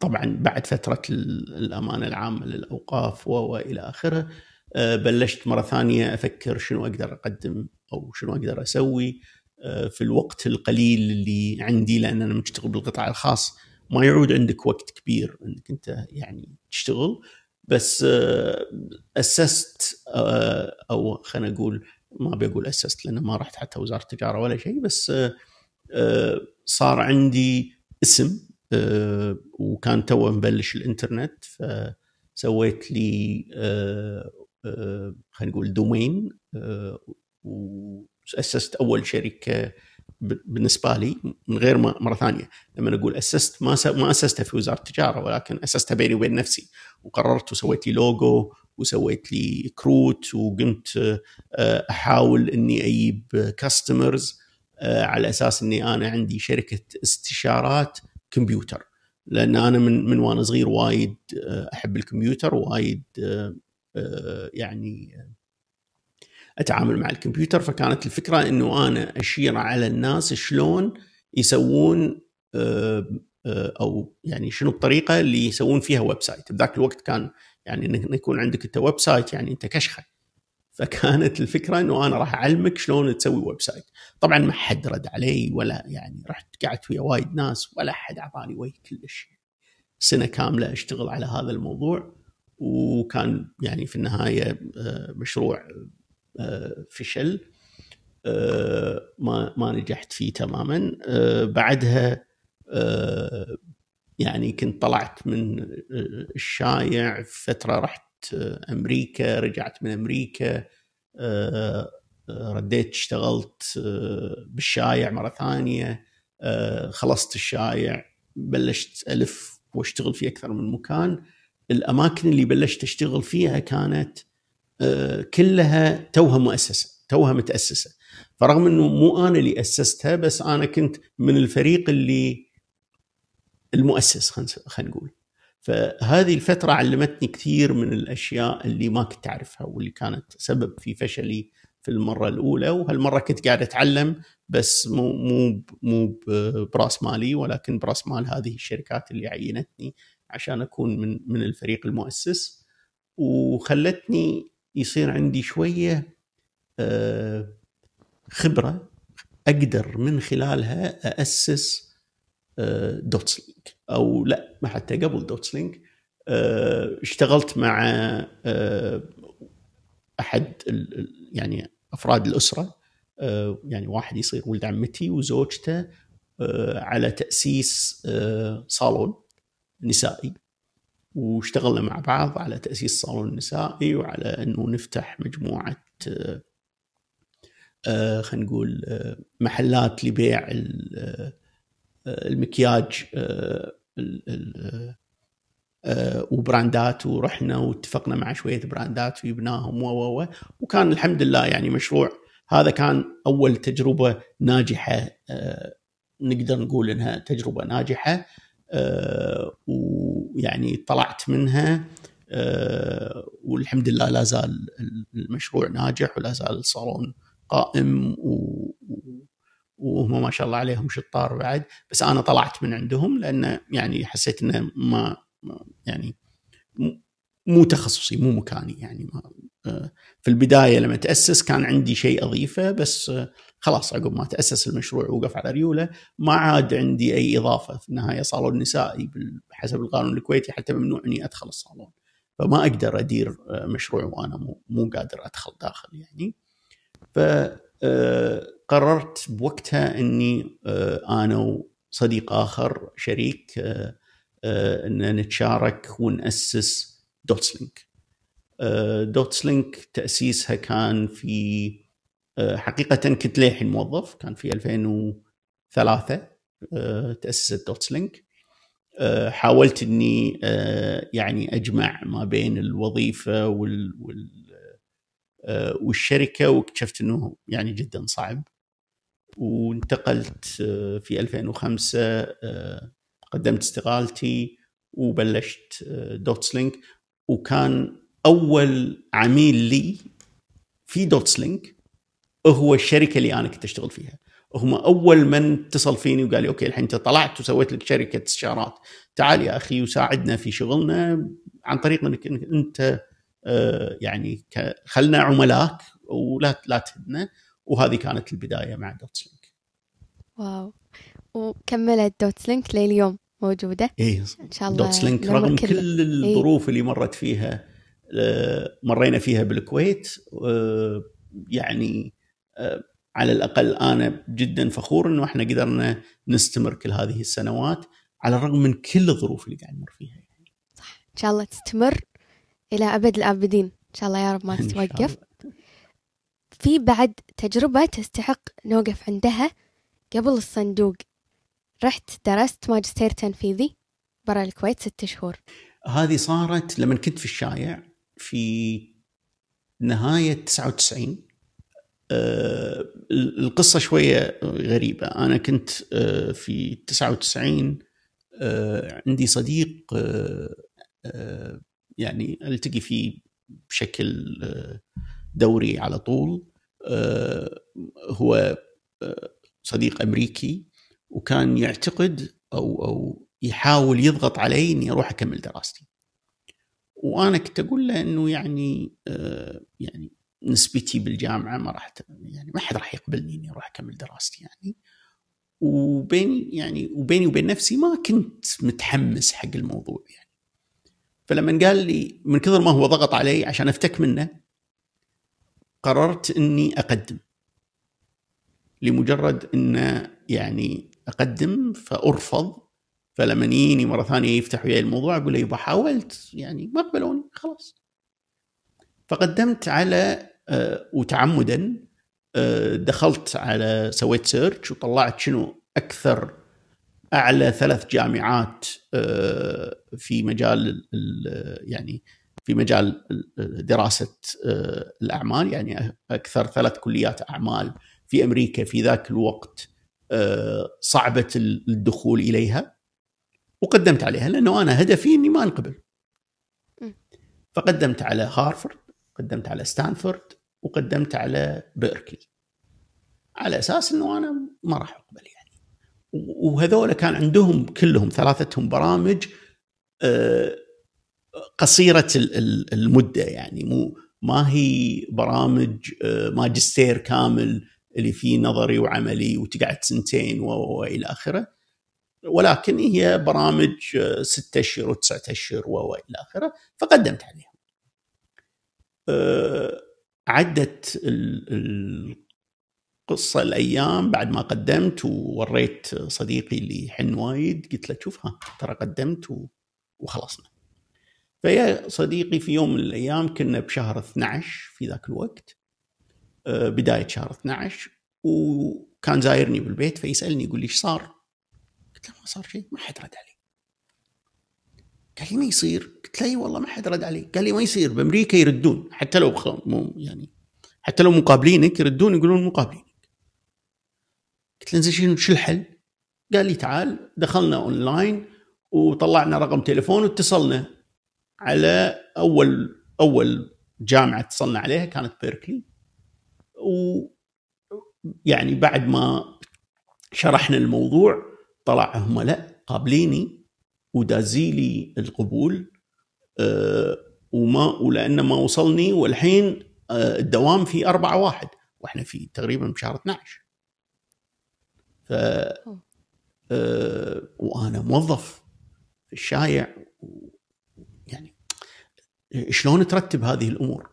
طبعا بعد فترة الأمانة العامة للأوقاف وإلى آخره آه، بلشت مرة ثانية أفكر شنو أقدر أقدم أو شنو أقدر أسوي آه، في الوقت القليل اللي عندي لأن أنا مشتغل بالقطاع الخاص ما يعود عندك وقت كبير إنك أنت يعني تشتغل. بس آه، أسست أو خلينا نقول ما بقول أسست لأن ما رحت حتى وزارة التجارة ولا شيء بس صار عندي اسم آه، وكان تو مبلش الإنترنت فسويت لي آه، آه، خلينا نقول domain واسست أول شركة بالنسبة لي من غير ما مرة ثانية لما أقول أسست ما ما اسستها في وزارة التجارة ولكن اسستها بيني وبين نفسي وقررت وسويت لي لوجو وسويت لي كروت وقمت أحاول إني أجيب customers على أساس إني أنا عندي شركة استشارات كمبيوتر. لأن أنا من من وأنا صغير وايد آه، أحب الكمبيوتر وايد آه، آه، يعني أتعامل مع الكمبيوتر. فكانت الفكرة إنه أنا أشير على الناس شلون يسوون أو يعني شنو الطريقة اللي يسوون فيها website بذاك الوقت كان يعني إنه يكون عندك أنت website يعني أنت كشخة. فكانت الفكرة إنه أنا راح أعلمك شلون تسوي website طبعا ما حد رد علي ولا يعني رحت قعدت ويا وايد ناس ولا حد أعطاني وجه كلش سنة كاملة أشتغل على هذا الموضوع. وكان يعني في النهاية آه، مشروع آه، فشل. آه، ما ما نجحت فيه تماما. بعدها يعني كنت طلعت من الشايع فترة رحت أمريكا رجعت من أمريكا آه، آه، رديت اشتغلت آه، بالشايع مرة ثانية خلصت الشايع بلشت ألف وأشتغل في أكثر من مكان. الأماكن اللي بلشت أشتغل فيها كانت كلها توها مؤسسة توها متأسسة. فرغم إنه مو أنا اللي أسستها بس أنا كنت من الفريق اللي المؤسس خلينا نقول. فهذه الفترة علمتني كثير من الأشياء اللي ما كنت أعرفها واللي كانت سبب في فشلي في المرة الأولى. وهالمرة كنت قاعد أتعلم بس مو مو مو براس مالي ولكن براس مال هذه الشركات اللي عينتني عشان أكون من من الفريق المؤسس. وخلتني يصير عندي شوية آه، خبرة أقدر من خلالها أسس دوتس لينك أو لا ما حتى قبل دوتس لينك آه، اشتغلت مع آه، أحد يعني أفراد الأسرة. آه، يعني واحد يصير ولد عمتي وزوجته على تأسيس صالون نسائي. واشتغلنا مع بعض على تأسيس صالون نسائي وعلى إنه نفتح مجموعة خلينا نقول محلات لبيع المكياج آه، آه، وبراندات ورحنا واتفقنا مع شوية براندات وجبناهم و وكان الحمد لله يعني مشروع. هذا كان أول تجربة ناجحة آه، نقدر نقول إنها تجربة ناجحة ويعني طلعت منها والحمد لله لا زال المشروع ناجح ولا زال الصالون قائم و... وهم ما شاء الله عليهم شطار بعد بس أنا طلعت من عندهم لأن يعني حسيت إنه ما يعني مو تخصصي مو مكاني يعني ما في البداية لما تأسس كان عندي شيء أضيفه بس خلاص عقب ما تأسس المشروع ووقف على ريوله ما عاد عندي أي إضافة في النهاية صالون نسائي حسب القانون الكويتي حتى ممنوع إني أدخل الصالون فما أقدر أدير مشروع وأنا مو, مو قادر أدخل داخل يعني. فقررت بوقتها إني أنا وصديق آخر شريك إن نتشارك ونأسس دوتس لينك دوتس لينك تأسيسها كان في حقيقة كنت للحين موظف؟ كان في 2003 تأسست دوتس لينك حاولت إني يعني أجمع ما بين الوظيفة وال والشركة واكتشفت إنه يعني جدا صعب. وانتقلت في 2005 قدمت استقالتي وبلشت دوتس لينك وكان أول عميل لي في دوتس لينك هو الشركة اللي أنا كنت أشتغل فيها. هم أول من اتصل فيني وقال لي أوكي الحين أنت طلعت وسويت لك شركة استشارات. تعال يا أخي وساعدنا في شغلنا عن طريق إنك أنت آه يعني خلنا عملاك ولا لا تهدنا. وهذه كانت البداية مع دوتس لينك واو. وكملت دوتس لينك لليوم موجودة. إيه إن شاء الله دوتس لينك رغم كل, كل الظروف إيه؟ اللي مرت فيها مرينا فيها بالكويت يعني على الأقل أنا جدا فخور إنه إحنا قدرنا نستمر كل هذه السنوات على الرغم من كل الظروف اللي قاعد نمر فيها. يعني. صح. إن شاء الله تستمر. إلى أبد الآبدين. إن شاء الله يا رب ما تتوقف. في بعد تجربة تستحق نوقف عندها قبل الصندوق. رحت درست ماجستير تنفيذي برا الكويت ست شهور. هذه صارت لما كنت في الشايع في نهاية 99 آه القصة شوية غريبة. أنا كنت آه في 99 آه عندي صديق آه آه يعني التقي فيه بشكل آه دوري على طول. آه هو آه صديق أمريكي وكان يعتقد أو أو يحاول يضغط علي إني أروح أكمل دراستي. وأنا كنت أقول له إنه يعني يعني نسبتي بالجامعة ما راح يعني ما حد راح يقبلني إني أروح أكمل دراستي يعني. وبيني يعني وبيني وبين نفسي ما كنت متحمس حق الموضوع يعني. فلما قال لي من كثر ما هو ضغط علي عشان أفتك منه قررت إني أقدم. لمجرد انه يعني أقدم فأرفض فلما يجيني مرة ثانية يفتح وياي الموضوع أقول له يبا حاولت يعني ما قبلوني خلاص. فقدمت على آه، وتعمدا آه، دخلت على سويت search وطلعت شنو أكثر أعلى ثلاث جامعات آه، في مجال يعني في مجال دراسة الأعمال. يعني أكثر ثلاث كليات أعمال في أمريكا في ذاك الوقت صعبه الدخول إليها. وقدمت عليها لأنه أنا هدفي إني ما انقبل فقدمت على هارفرد قدمت على ستانفورد وقدمت على بيركلي. على أساس إنه أنا ما راح أقبل يعني. وهذول كان عندهم كلهم ثلاثتهم برامج آه، قصيرة المدة يعني مو ما هي برامج آه، ماجستير كامل اللي فيه نظري وعملي وتقعد سنتين وإلى آخره ولكن هي برامج آه، ستة أشهر وتسعة أشهر وإلى آخره فقدمت عليها. عدت القصة الأيام بعد ما قدمت ووريت صديقي اللي يحن وايد قلت له شوف ها ترى قدمت وخلصنا. فيا صديقي في يوم من الأيام كنا بشهر 12 في ذاك الوقت آه، بداية شهر 12 وكان زايرني بالبيت فيسألني يقول لي إيش صار؟ قلت له ما صار شيء ما حد رد علي قال لي ما يصير قلت له إي والله ما حد رد علي قال لي ما يصير بأمريكا يردون حتى لو. مو يعني حتى لو مقابلينك يردون يقولون مقابلينك قلت له زين شو الحل؟ قال لي تعال دخلنا اونلاين وطلعنا رقم تليفون واتصلنا على اول أول جامعة اتصلنا عليها كانت بيركلي و يعني بعد ما شرحنا الموضوع طلع هم لا قابليني ودازيلي القبول أه وما ولأن ما وصلني والحين أه الدوام في أربعة واحد وإحنا في تقريبا بشهر 12 ف أه وأنا موظف في الشايع يعني شلون ترتب هذه الأمور؟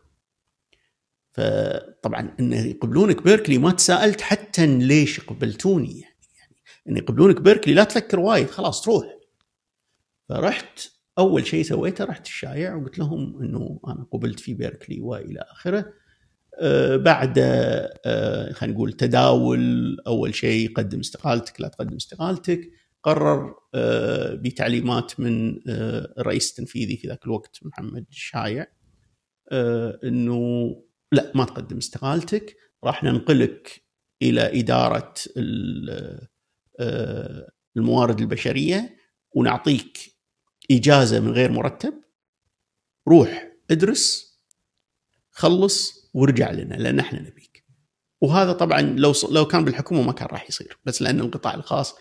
فطبعا إن يقبلونك بيركلي ما تساءلت حتى ليش قبلتوني يعني, يعني إن يقبلونك بيركلي لا تفكر وايد خلاص تروح. فرحت أول شيء سويته رحت الشايع وقلت لهم إنه أنا قبلت في بيركلي وإلى آخره. آه بعد آه خلينا نقول تداول أول شيء قدم استقالتك لا تقدم استقالتك قرر آه بتعليمات من آه، الرئيس التنفيذي في ذاك الوقت محمد الشايع آه، إنه لا ما تقدم استقالتك راح ننقلك إلى إدارة آه، الموارد البشرية ونعطيك إجازة من غير مرتب. روح ادرس خلص وارجع لنا لأن إحنا نبيك. وهذا طبعا لو لو كان بالحكومة ما كان راح يصير بس لأن القطاع الخاص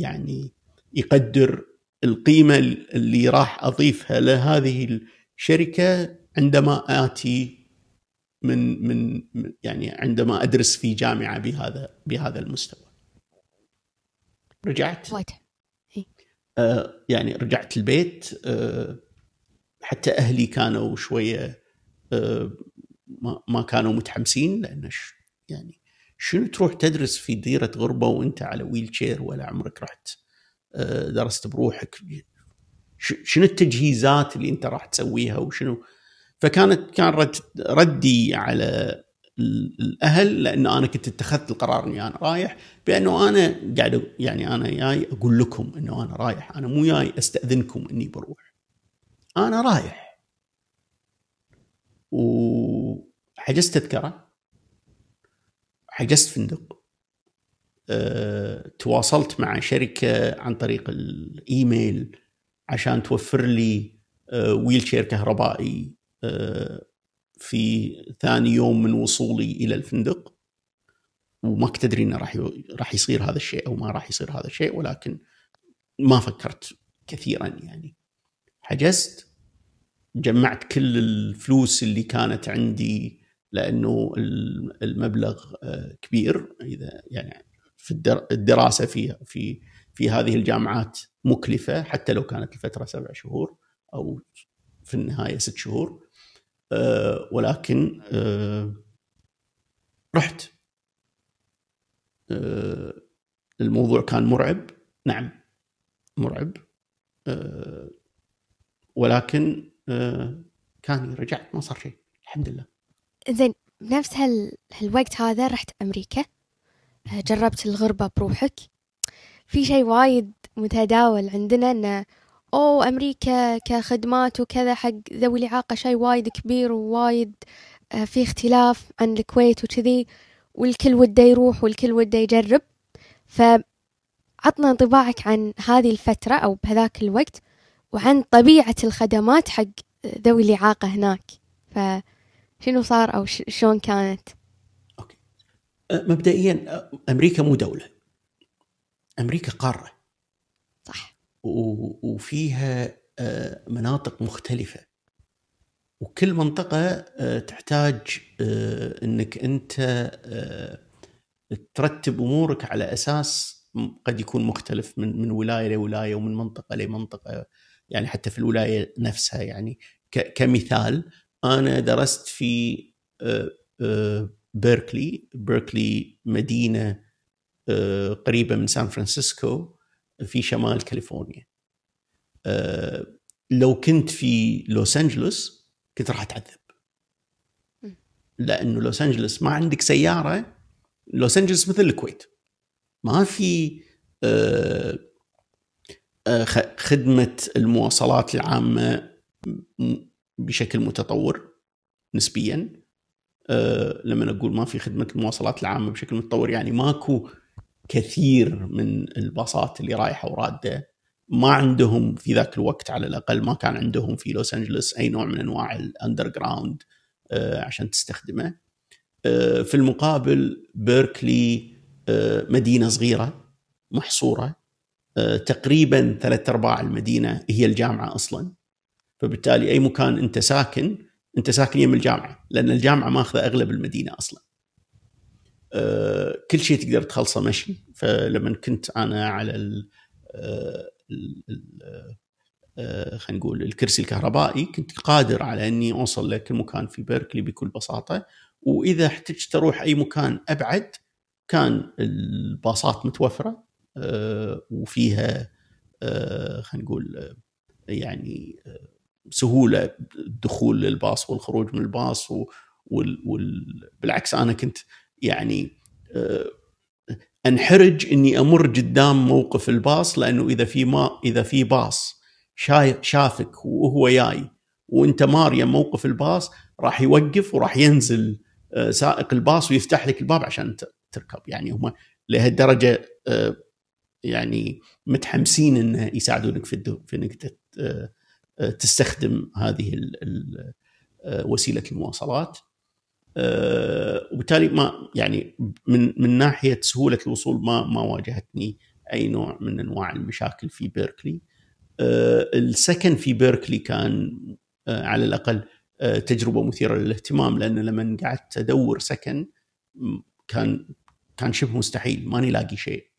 يعني يقدر القيمة اللي راح أضيفها لهذه الشركة عندما آتي من من يعني عندما أدرس في جامعة بهذا بهذا المستوى. رجعت آه يعني رجعت البيت آه حتى أهلي كانوا شوية آه ما, ما كانوا متحمسين لأن يعني شنو تروح تدرس في ديرة غربة وأنت على ويل شير ولا عمرك رحت آه درست بروحك؟ شنو التجهيزات اللي أنت راح تسويها وشنو؟ فكانت كان رد ردي على الأهل لأن أنا كنت اتخذت القرار إني أنا رايح بأنه أنا قاعد يعني أنا جاي أقول لكم إنه أنا رايح أنا مو جاي أستأذنكم إني بروح. أنا رايح. وحجزت تذكرة حجزت فندق أه، تواصلت مع شركة عن طريق الإيميل عشان توفر لي أه، ويل شير كهربائي في ثاني يوم من وصولي إلى الفندق. وما كنت أدري إنه راح راح يصير هذا الشيء أو ما راح يصير هذا الشيء ولكن ما فكرت كثيرا يعني. حجزت جمعت كل الفلوس اللي كانت عندي لأنه المبلغ آه، كبير. إذا يعني في الدراسة في في في هذه الجامعات مكلفة حتى لو كانت الفترة سبع شهور أو في النهاية ست شهور. آه، ولكن آه، رحت. الموضوع كان مرعب. نعم مرعب. ولكن كان رجعت ما صار شيء الحمد لله. زين بنفس هال... هالوقت هذا رحت أمريكا جربت الغربة بروحك. في شيء وايد متداول عندنا إنه أو أمريكا كخدمات وكذا حق ذوي الإعاقة شيء وايد كبير ووايد آه، في اختلاف عن الكويت وكذي والكل وده يروح والكل وده يجرب. فعطنا انطباعك عن هذه الفترة أو بهذاك الوقت وعن طبيعة الخدمات حق ذوي الإعاقة هناك. فشنو صار أو شلون كانت؟ أوكي. أه، مبدئيا أمريكا مو دولة. أمريكا قارة. صح. وفيها آه، مناطق مختلفة. وكل منطقة تحتاج إنك أنت ترتب أمورك على أساس قد يكون مختلف من من ولاية لولاية ومن منطقة لمنطقة. يعني حتى في الولاية نفسها يعني كمثال أنا درست في بيركلي. بيركلي مدينة قريبة من سان فرانسيسكو في شمال كاليفورنيا. لو كنت في لوس أنجلوس كنت راح أتعذب. لأنه لوس أنجلوس ما عندك سيارة. لوس أنجلوس مثل الكويت. ما في خدمة المواصلات العامة. بشكل متطور نسبيا. أه لما أقول ما في خدمة المواصلات العامة بشكل متطور يعني ماكو كثير من الباصات اللي رايحة ورادة ما عندهم في ذاك الوقت على الأقل ما كان عندهم في لوس أنجلوس أي نوع من أنواع ال underground آه، عشان تستخدمه. آه، في المقابل بيركلي آه، مدينة صغيرة محصورة آه، تقريبا ثلاث أرباع المدينة هي الجامعة أصلا. فبالتالي أي مكان أنت ساكن أنت ساكن يم الجامعة لأن الجامعة ماخذه أغلب المدينة أصلا. كل شيء تقدر تخلصه مشي فلما كنت أنا على ال خلينا نقول الكرسي الكهربائي كنت قادر على إني أوصل لكل مكان في بيركلي بكل بساطة وإذا احتجت أروح أي مكان أبعد كان الباصات متوفرة آه، وفيها آه، خلينا نقول آه، يعني سهولة الدخول للباص والخروج من الباص وبالعكس أنا كنت يعني أنحرج إني أمر قدام موقف الباص لأنه إذا في ما إذا في باص شافك وهو جاي وأنت ماريا موقف الباص راح يوقف وراح ينزل سائق الباص ويفتح لك الباب عشان تركب. يعني هم لهالدرجة يعني متحمسين إنه يساعدونك في في إنك تستخدم هذه وسيلة المواصلات. وبالتالي ما يعني من من ناحية سهولة الوصول ما ما واجهتني أي نوع من أنواع المشاكل في بيركلي. السكن في بيركلي كان على الأقل تجربة مثيرة للاهتمام لأن لما قعدت أدور سكن كان كان شبه مستحيل ماني لاقي شيء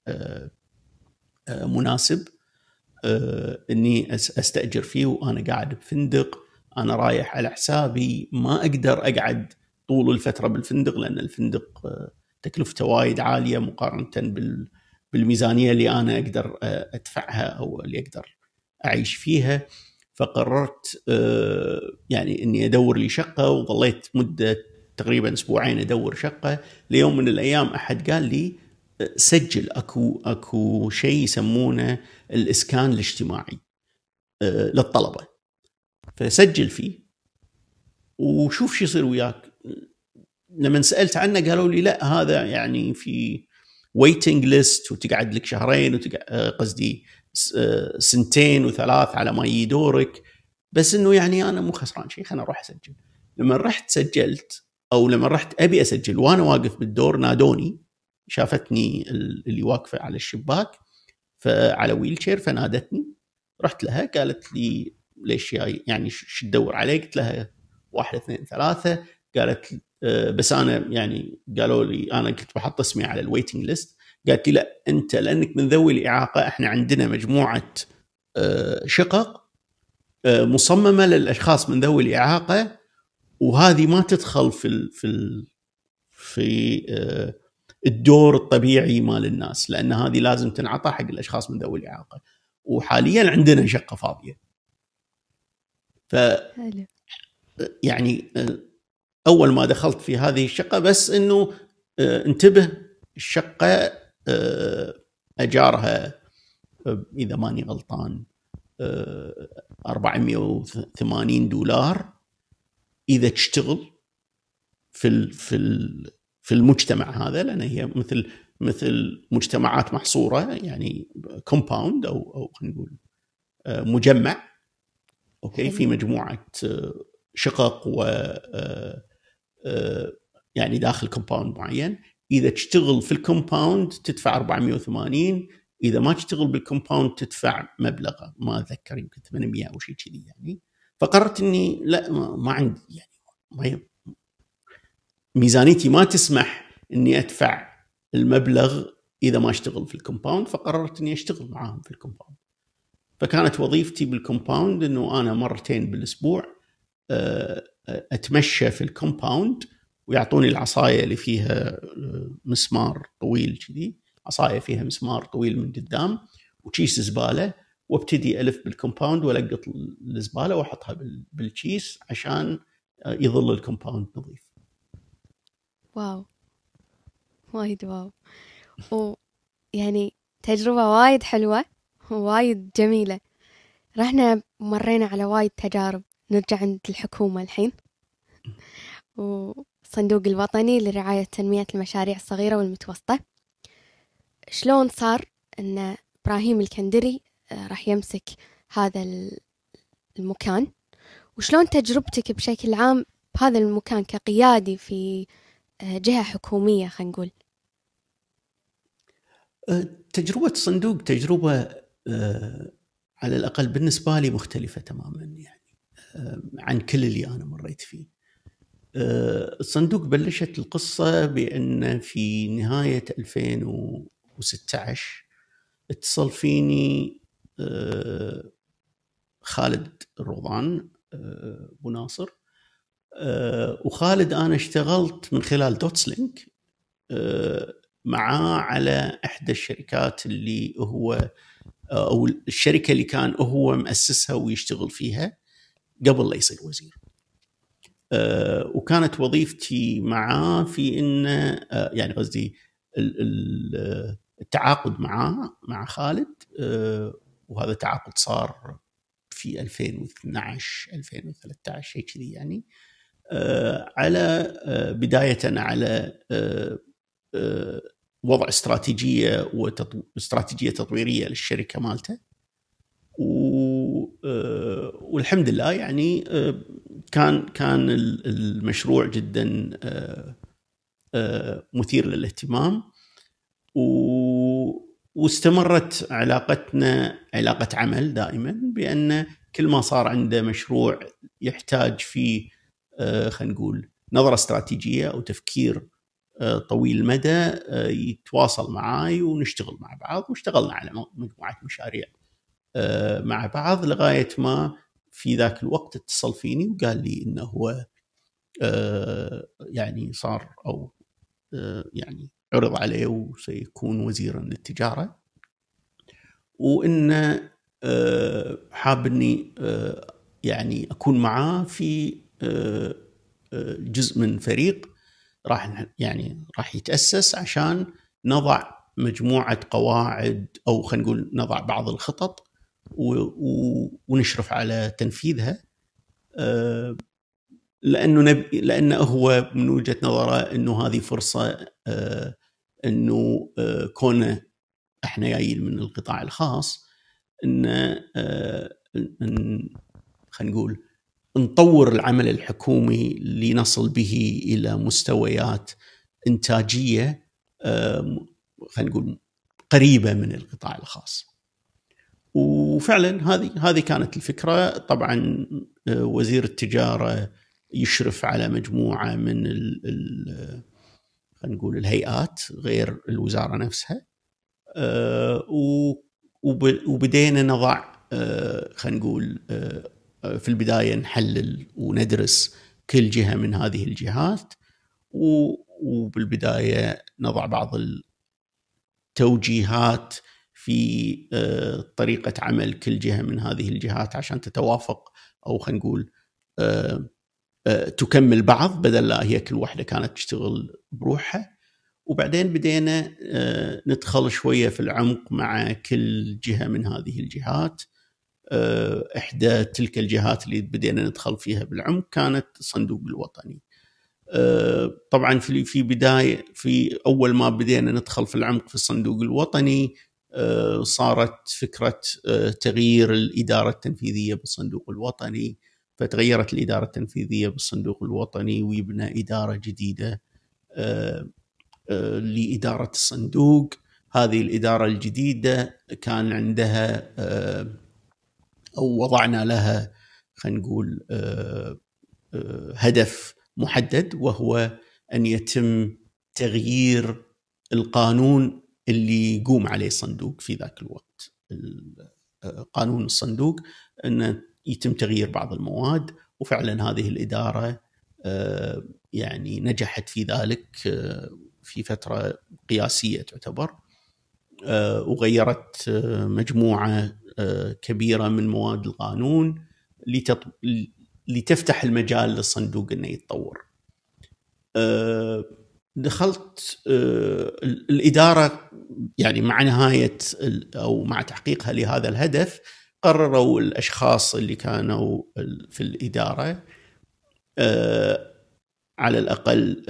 مناسب. إني أستأجر فيه وأنا قاعد بفندق. أنا رايح على حسابي ما أقدر أقعد طول الفترة بالفندق لأن الفندق تكلفته وايد عالية مقارنة بالميزانية اللي أنا أقدر أدفعها أو اللي أقدر أعيش فيها. فقررت يعني إني أدور لي شقة وظليت مدة تقريبا أسبوعين أدور شقة. ليوم من الأيام أحد قال لي سجل أكو أكو شيء يسمونه الإسكان الاجتماعي للطلبة. فسجل فيه وشوف شو يصير وياك. لما سألت عنه قالوا لي لا هذا يعني في waiting list وتقعد لك شهرين قصدي سنتين وثلاث على ما يجي دورك. بس إنه يعني أنا مو خسران شيء خليني أروح أسجل. لما رحت سجلت أو لما رحت أبي أسجل وأنا واقف بالدور نادوني شافتني اللي واقفة على الشباك فعلى wheelchair فنادتني. رحت لها قالت لي ليش جاي؟ يعني شو تدور علي؟ قلت لها واحد اثنين ثلاثة. قالت آه، بس أنا يعني قالوا لي أنا كنت بحط اسمي على waiting list قالت لي لا أنت لأنك من ذوي الإعاقة إحنا عندنا مجموعة آه، شقق آه، مصممة للأشخاص من ذوي الإعاقة وهذه ما تدخل في ال في ال في الدور الطبيعي مال الناس لأن هذه لازم تنعطى حق الأشخاص من ذوي الإعاقة. وحاليا عندنا شقة فاضية. ف يعني أول ما دخلت في هذه الشقة بس إنه انتبه الشقة أجارها إذا ماني غلطان 480 دولار. إذا تشتغل في في في المجتمع هذا لأن هي مثل مثل مجتمعات محصورة يعني compound أو أو خلينا نقول مجمع. okay في مجموعة شقق و يعني داخل compound معين. إذا تشتغل في ال compound تدفع 480 إذا ما تشتغل بال compound تدفع مبلغ ما أتذكر يمكن 800 أو شيء كذي يعني. فقررت إني لا ما عندي يعني ما ميزانيتي ما تسمح إني أدفع المبلغ إذا ما أشتغل في ال compound فقررت إني أشتغل معاهم في ال compound فكانت وظيفتي بال compound إنه أنا مرتين بالأسبوع آه، أتمشى في ال compound ويعطوني العصاية اللي فيها آه، مسمار طويل كذي عصاية فيها مسمار طويل من قدام وكيس زبالة وأبتدي ألف بال compound وألقط الزبالة وأحطها بالكيس عشان آه، يظل ال compound نظيف. wow. وايد wow. ويعني تجربة وايد حلوة ووايد جميلة. رحنا مرينا على وايد تجارب. نرجع عند الحكومة الحين. وصندوق الوطني لرعاية تنمية المشاريع الصغيرة والمتوسطة. شلون صار أن إبراهيم الكندري آه، راح يمسك هذا المكان؟ وشلون تجربتك بشكل عام بهذا المكان كقيادي في جهة حكومية خلينا نقول. تجربة الصندوق تجربة على الأقل بالنسبة لي مختلفة تماما يعني عن كل اللي أنا مريت فيه. الصندوق بلشت القصة بأن في نهاية 2016 اتصل فيني خالد الروضان ابو ناصر. وخالد أنا اشتغلت من خلال Dots Link معاه على إحدى الشركات اللي هو أو الشركة اللي كان هو مؤسسها ويشتغل فيها قبل لا يصير وزير. وكانت وظيفتي معاه في إنه يعني قصدي التعاقد معاه مع خالد وهذا تعاقد صار في 2012 2013 شيء كذي يعني على بداية على وضع استراتيجية واستراتيجيه تطويرية للشركة مالته. والحمد لله يعني كان كان المشروع جدا مثير للاهتمام. واستمرت علاقتنا علاقة عمل دائما بأن كل ما صار عنده مشروع يحتاج فيه خلينا نقول نظرة استراتيجية أو تفكير طويل المدى يتواصل معاي ونشتغل مع بعض واشتغلنا على مجموعة مشاريع مع بعض لغاية ما في ذاك الوقت اتصل فيني وقال لي إنه هو يعني صار أو يعني عرض عليه وسيكون وزيرا للتجاره وإنه حاب إني يعني أكون معاه في جزء من فريق راح يعني راح يتأسس عشان نضع مجموعة قواعد أو خلينا نقول نضع بعض الخطط ونشرف على تنفيذها. لأنه نبي لأنه هو من وجهة نظره إنه هذه فرصة إنه كونه إحنا جايين من القطاع الخاص إن خلينا نقول نطور العمل الحكومي لنصل به إلى مستويات إنتاجية خلينا نقول قريبة من القطاع الخاص. وفعلا هذه هذه كانت الفكرة طبعا وزير التجارة يشرف على مجموعة من ال خلينا نقول الهيئات غير الوزارة نفسها وبدينا نضع خلينا نقول في البداية نحلل وندرس كل جهة من هذه الجهات وبالبداية نضع بعض التوجيهات في طريقة عمل كل جهة من هذه الجهات عشان تتوافق أو خلينا نقول تكمل بعض بدل لا هي كل واحدة كانت تشتغل بروحها. وبعدين بدينا ندخل شوية في العمق مع كل جهة من هذه الجهات. إحدى تلك الجهات اللي بدينا ندخل فيها بالعمق كانت الصندوق الوطني. طبعا في في بداية في أول ما بدينا ندخل في العمق في الصندوق الوطني صارت فكرة تغيير الإدارة التنفيذية بالصندوق الوطني فتغيرت الإدارة التنفيذية بالصندوق الوطني ويبنى إدارة جديدة لإدارة الصندوق هذه الإدارة الجديدة كان عندها أو وضعنا لها خلينا نقول هدف محدد وهو أن يتم تغيير القانون اللي يقوم عليه الصندوق في ذاك الوقت. قانون الصندوق انه يتم تغيير بعض المواد وفعلا هذه الإدارة يعني نجحت في ذلك في فترة قياسية تعتبر وغيرت مجموعة كبيرة من مواد القانون لتفتح المجال للصندوق إنه يتطور. دخلت الإدارة يعني مع نهاية أو مع تحقيقها لهذا الهدف قرروا الأشخاص اللي كانوا في الإدارة على الأقل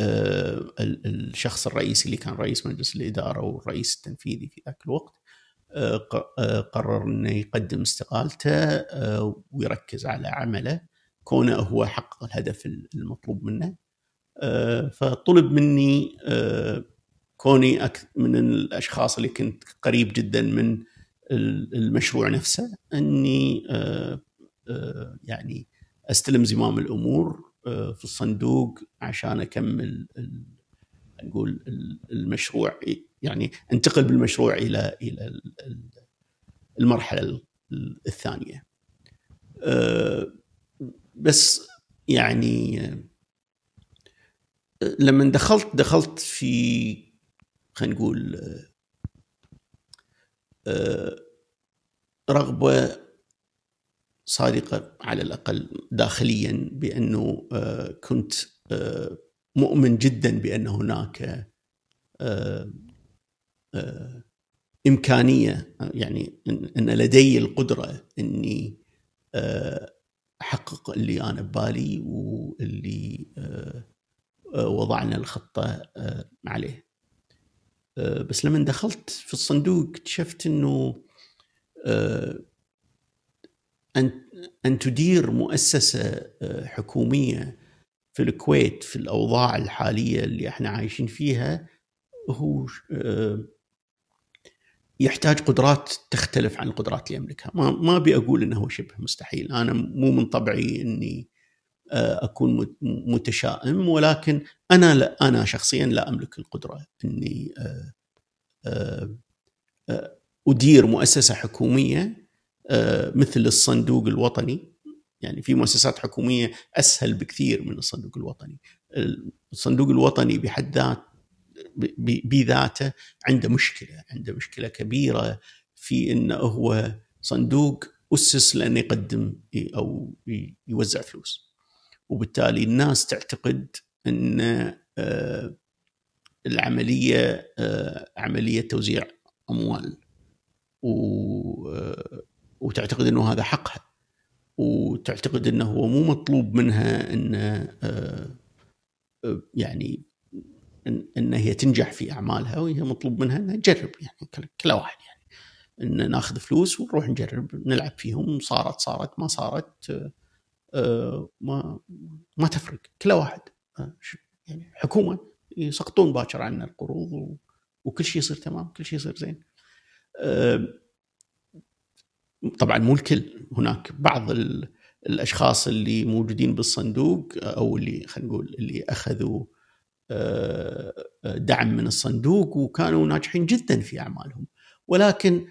الشخص الرئيسي اللي كان رئيس مجلس الإدارة والرئيس التنفيذي في ذاك الوقت قرر إنه يقدم استقالته ويركز على عمله. كونه هو حقق الهدف المطلوب منه. آه، فطلب مني آه، كوني من الأشخاص اللي كنت قريب جدا من المشروع نفسه أني يعني أستلم زمام الأمور في الصندوق عشان أكمل نقول المشروع يعني انتقل بالمشروع إلى إلى المرحلة الثانية. بس يعني لما دخلت دخلت في خلينا نقول رغبة صادقة على الأقل داخليا بأنه كنت مؤمن جدا بأن هناك إمكانية يعني إن لدي القدرة إني أحقق اللي أنا ببالي واللي وضعنا الخطة عليه. بس لما دخلت في الصندوق اكتشفت إنه أن أن تدير مؤسسة حكومية في الكويت في الأوضاع الحالية اللي إحنا عايشين فيها هو يحتاج قدرات تختلف عن القدرات اللي يملكها. ما ما أبي أقول إنه شبه مستحيل. أنا مو من طبعي إني آه، أكون متشائم ولكن أنا لا أنا شخصيا لا أملك القدرة إني آه، آه، أدير مؤسسة حكومية مثل الصندوق الوطني. يعني في مؤسسات حكومية أسهل بكثير من الصندوق الوطني. الصندوق الوطني بحد ذات بذاته عنده مشكلة عنده مشكلة كبيرة في انه هو صندوق أسس لأنه يقدم أو يوزع فلوس. وبالتالي الناس تعتقد إن آه، العملية آه، عملية توزيع أموال. آه، وتعتقد إنه هذا حقها. وتعتقد إنه هو مو مطلوب منها إن يعني إن هي تنجح في أعمالها وهي مطلوب منها إنها تجرب يعني كل واحد يعني إن ناخذ فلوس ونروح نجرب نلعب فيهم صارت صارت ما صارت آه، ما ما تفرق كل واحد آه، يعني حكومة يسقطون باكر عنا القروض وكل شيء يصير تمام كل شيء يصير زين. آه، طبعا مو الكل هناك بعض الأشخاص اللي موجودين بالصندوق أو اللي خلينا نقول اللي أخذوا دعم من الصندوق وكانوا ناجحين جدا في أعمالهم. ولكن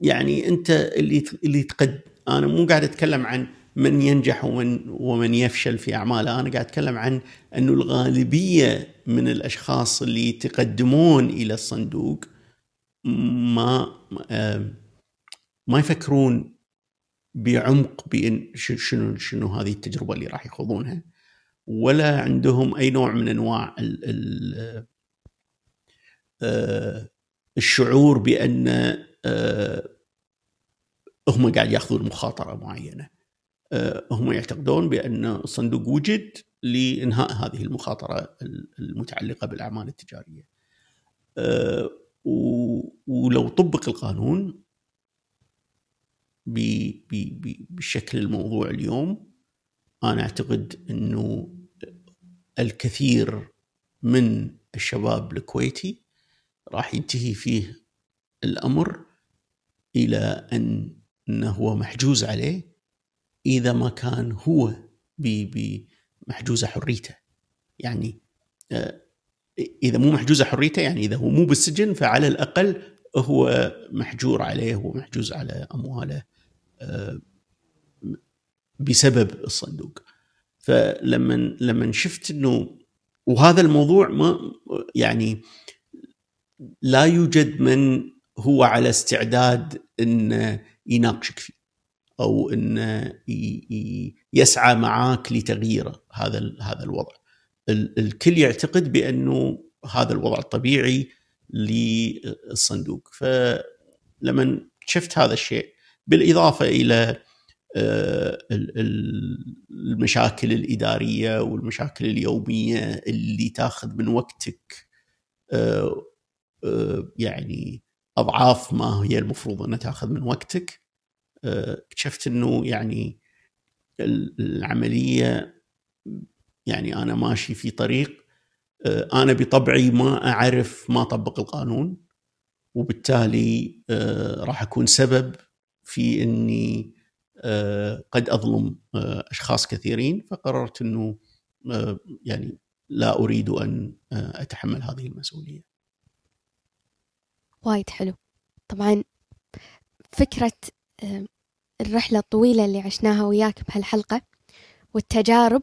يعني أنت اللي اللي تقد أنا مو قاعد أتكلم عن من ينجح ومن ومن يفشل في أعماله أنا قاعد أتكلم عن أنه الغالبية من الأشخاص اللي يتقدمون إلى الصندوق ما ما يفكرون بعمق بإن شنو شنو هذه التجربة اللي راح يخوضونها ولا عندهم أي نوع من أنواع ال ال آه، الشعور بأن آه، هم قاعد يأخذون مخاطرة معينة. آه، هم يعتقدون بأن الصندوق وجد لإنهاء هذه المخاطرة المتعلقة بالأعمال التجارية. ولو طبق القانون بشكل الموضوع اليوم أنا أعتقد إنه الكثير من الشباب الكويتي راح ينتهي فيه الأمر إلى أن إنه هو محجوز عليه إذا ما كان هو محجوزه حريته. يعني آه، إذا مو محجوزه حريته يعني إذا هو مو بالسجن فعلى الأقل هو محجور عليه ومحجوز على أمواله. بسبب الصندوق. فلما لما شفت إنه وهذا الموضوع ما يعني لا يوجد من هو على استعداد إنه يناقشك فيه أو إنه يسعى معاك لتغييره هذا هذا الوضع. الكل يعتقد بأنه هذا الوضع الطبيعي للصندوق. فلما شفت هذا الشيء بالإضافة إلى آه، المشاكل الإدارية والمشاكل اليومية اللي تاخذ من وقتك آه، آه، يعني أضعاف ما هي المفروض إنها تاخذ من وقتك. اكتشفت إنه يعني العملية يعني أنا ماشي في طريق أنا بطبعي ما أعرف ما اطبق القانون وبالتالي راح أكون سبب في إني آه، قد أظلم أشخاص كثيرين فقررت إنه يعني لا أريد أن أتحمل هذه المسؤولية. وايد حلو. طبعا فكرة الرحلة الطويلة اللي عشناها وياك بهالحلقة والتجارب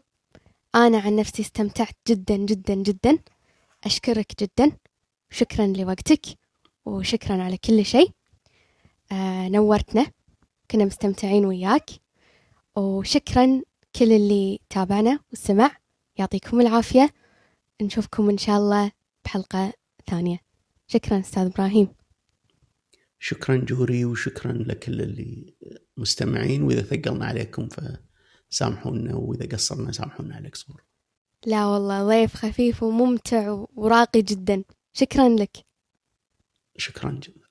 أنا عن نفسي استمتعت جدا جدا جدا أشكرك جدا شكرا لوقتك وشكرا على كل شيء آه نورتنا. كنا مستمتعين وياك. وشكرا كل اللي تابعنا واستمع يعطيكم العافية. نشوفكم إن شاء الله بحلقة ثانية. شكرا أستاذ إبراهيم. شكرا جوري وشكرا لكل اللي مستمعين. وإذا ثقلنا عليكم ف سامحونا وإذا قصرنا سامحونا على القصور. لا والله ضيف خفيف وممتع وراقي جدا. شكرا لك. شكرا جدا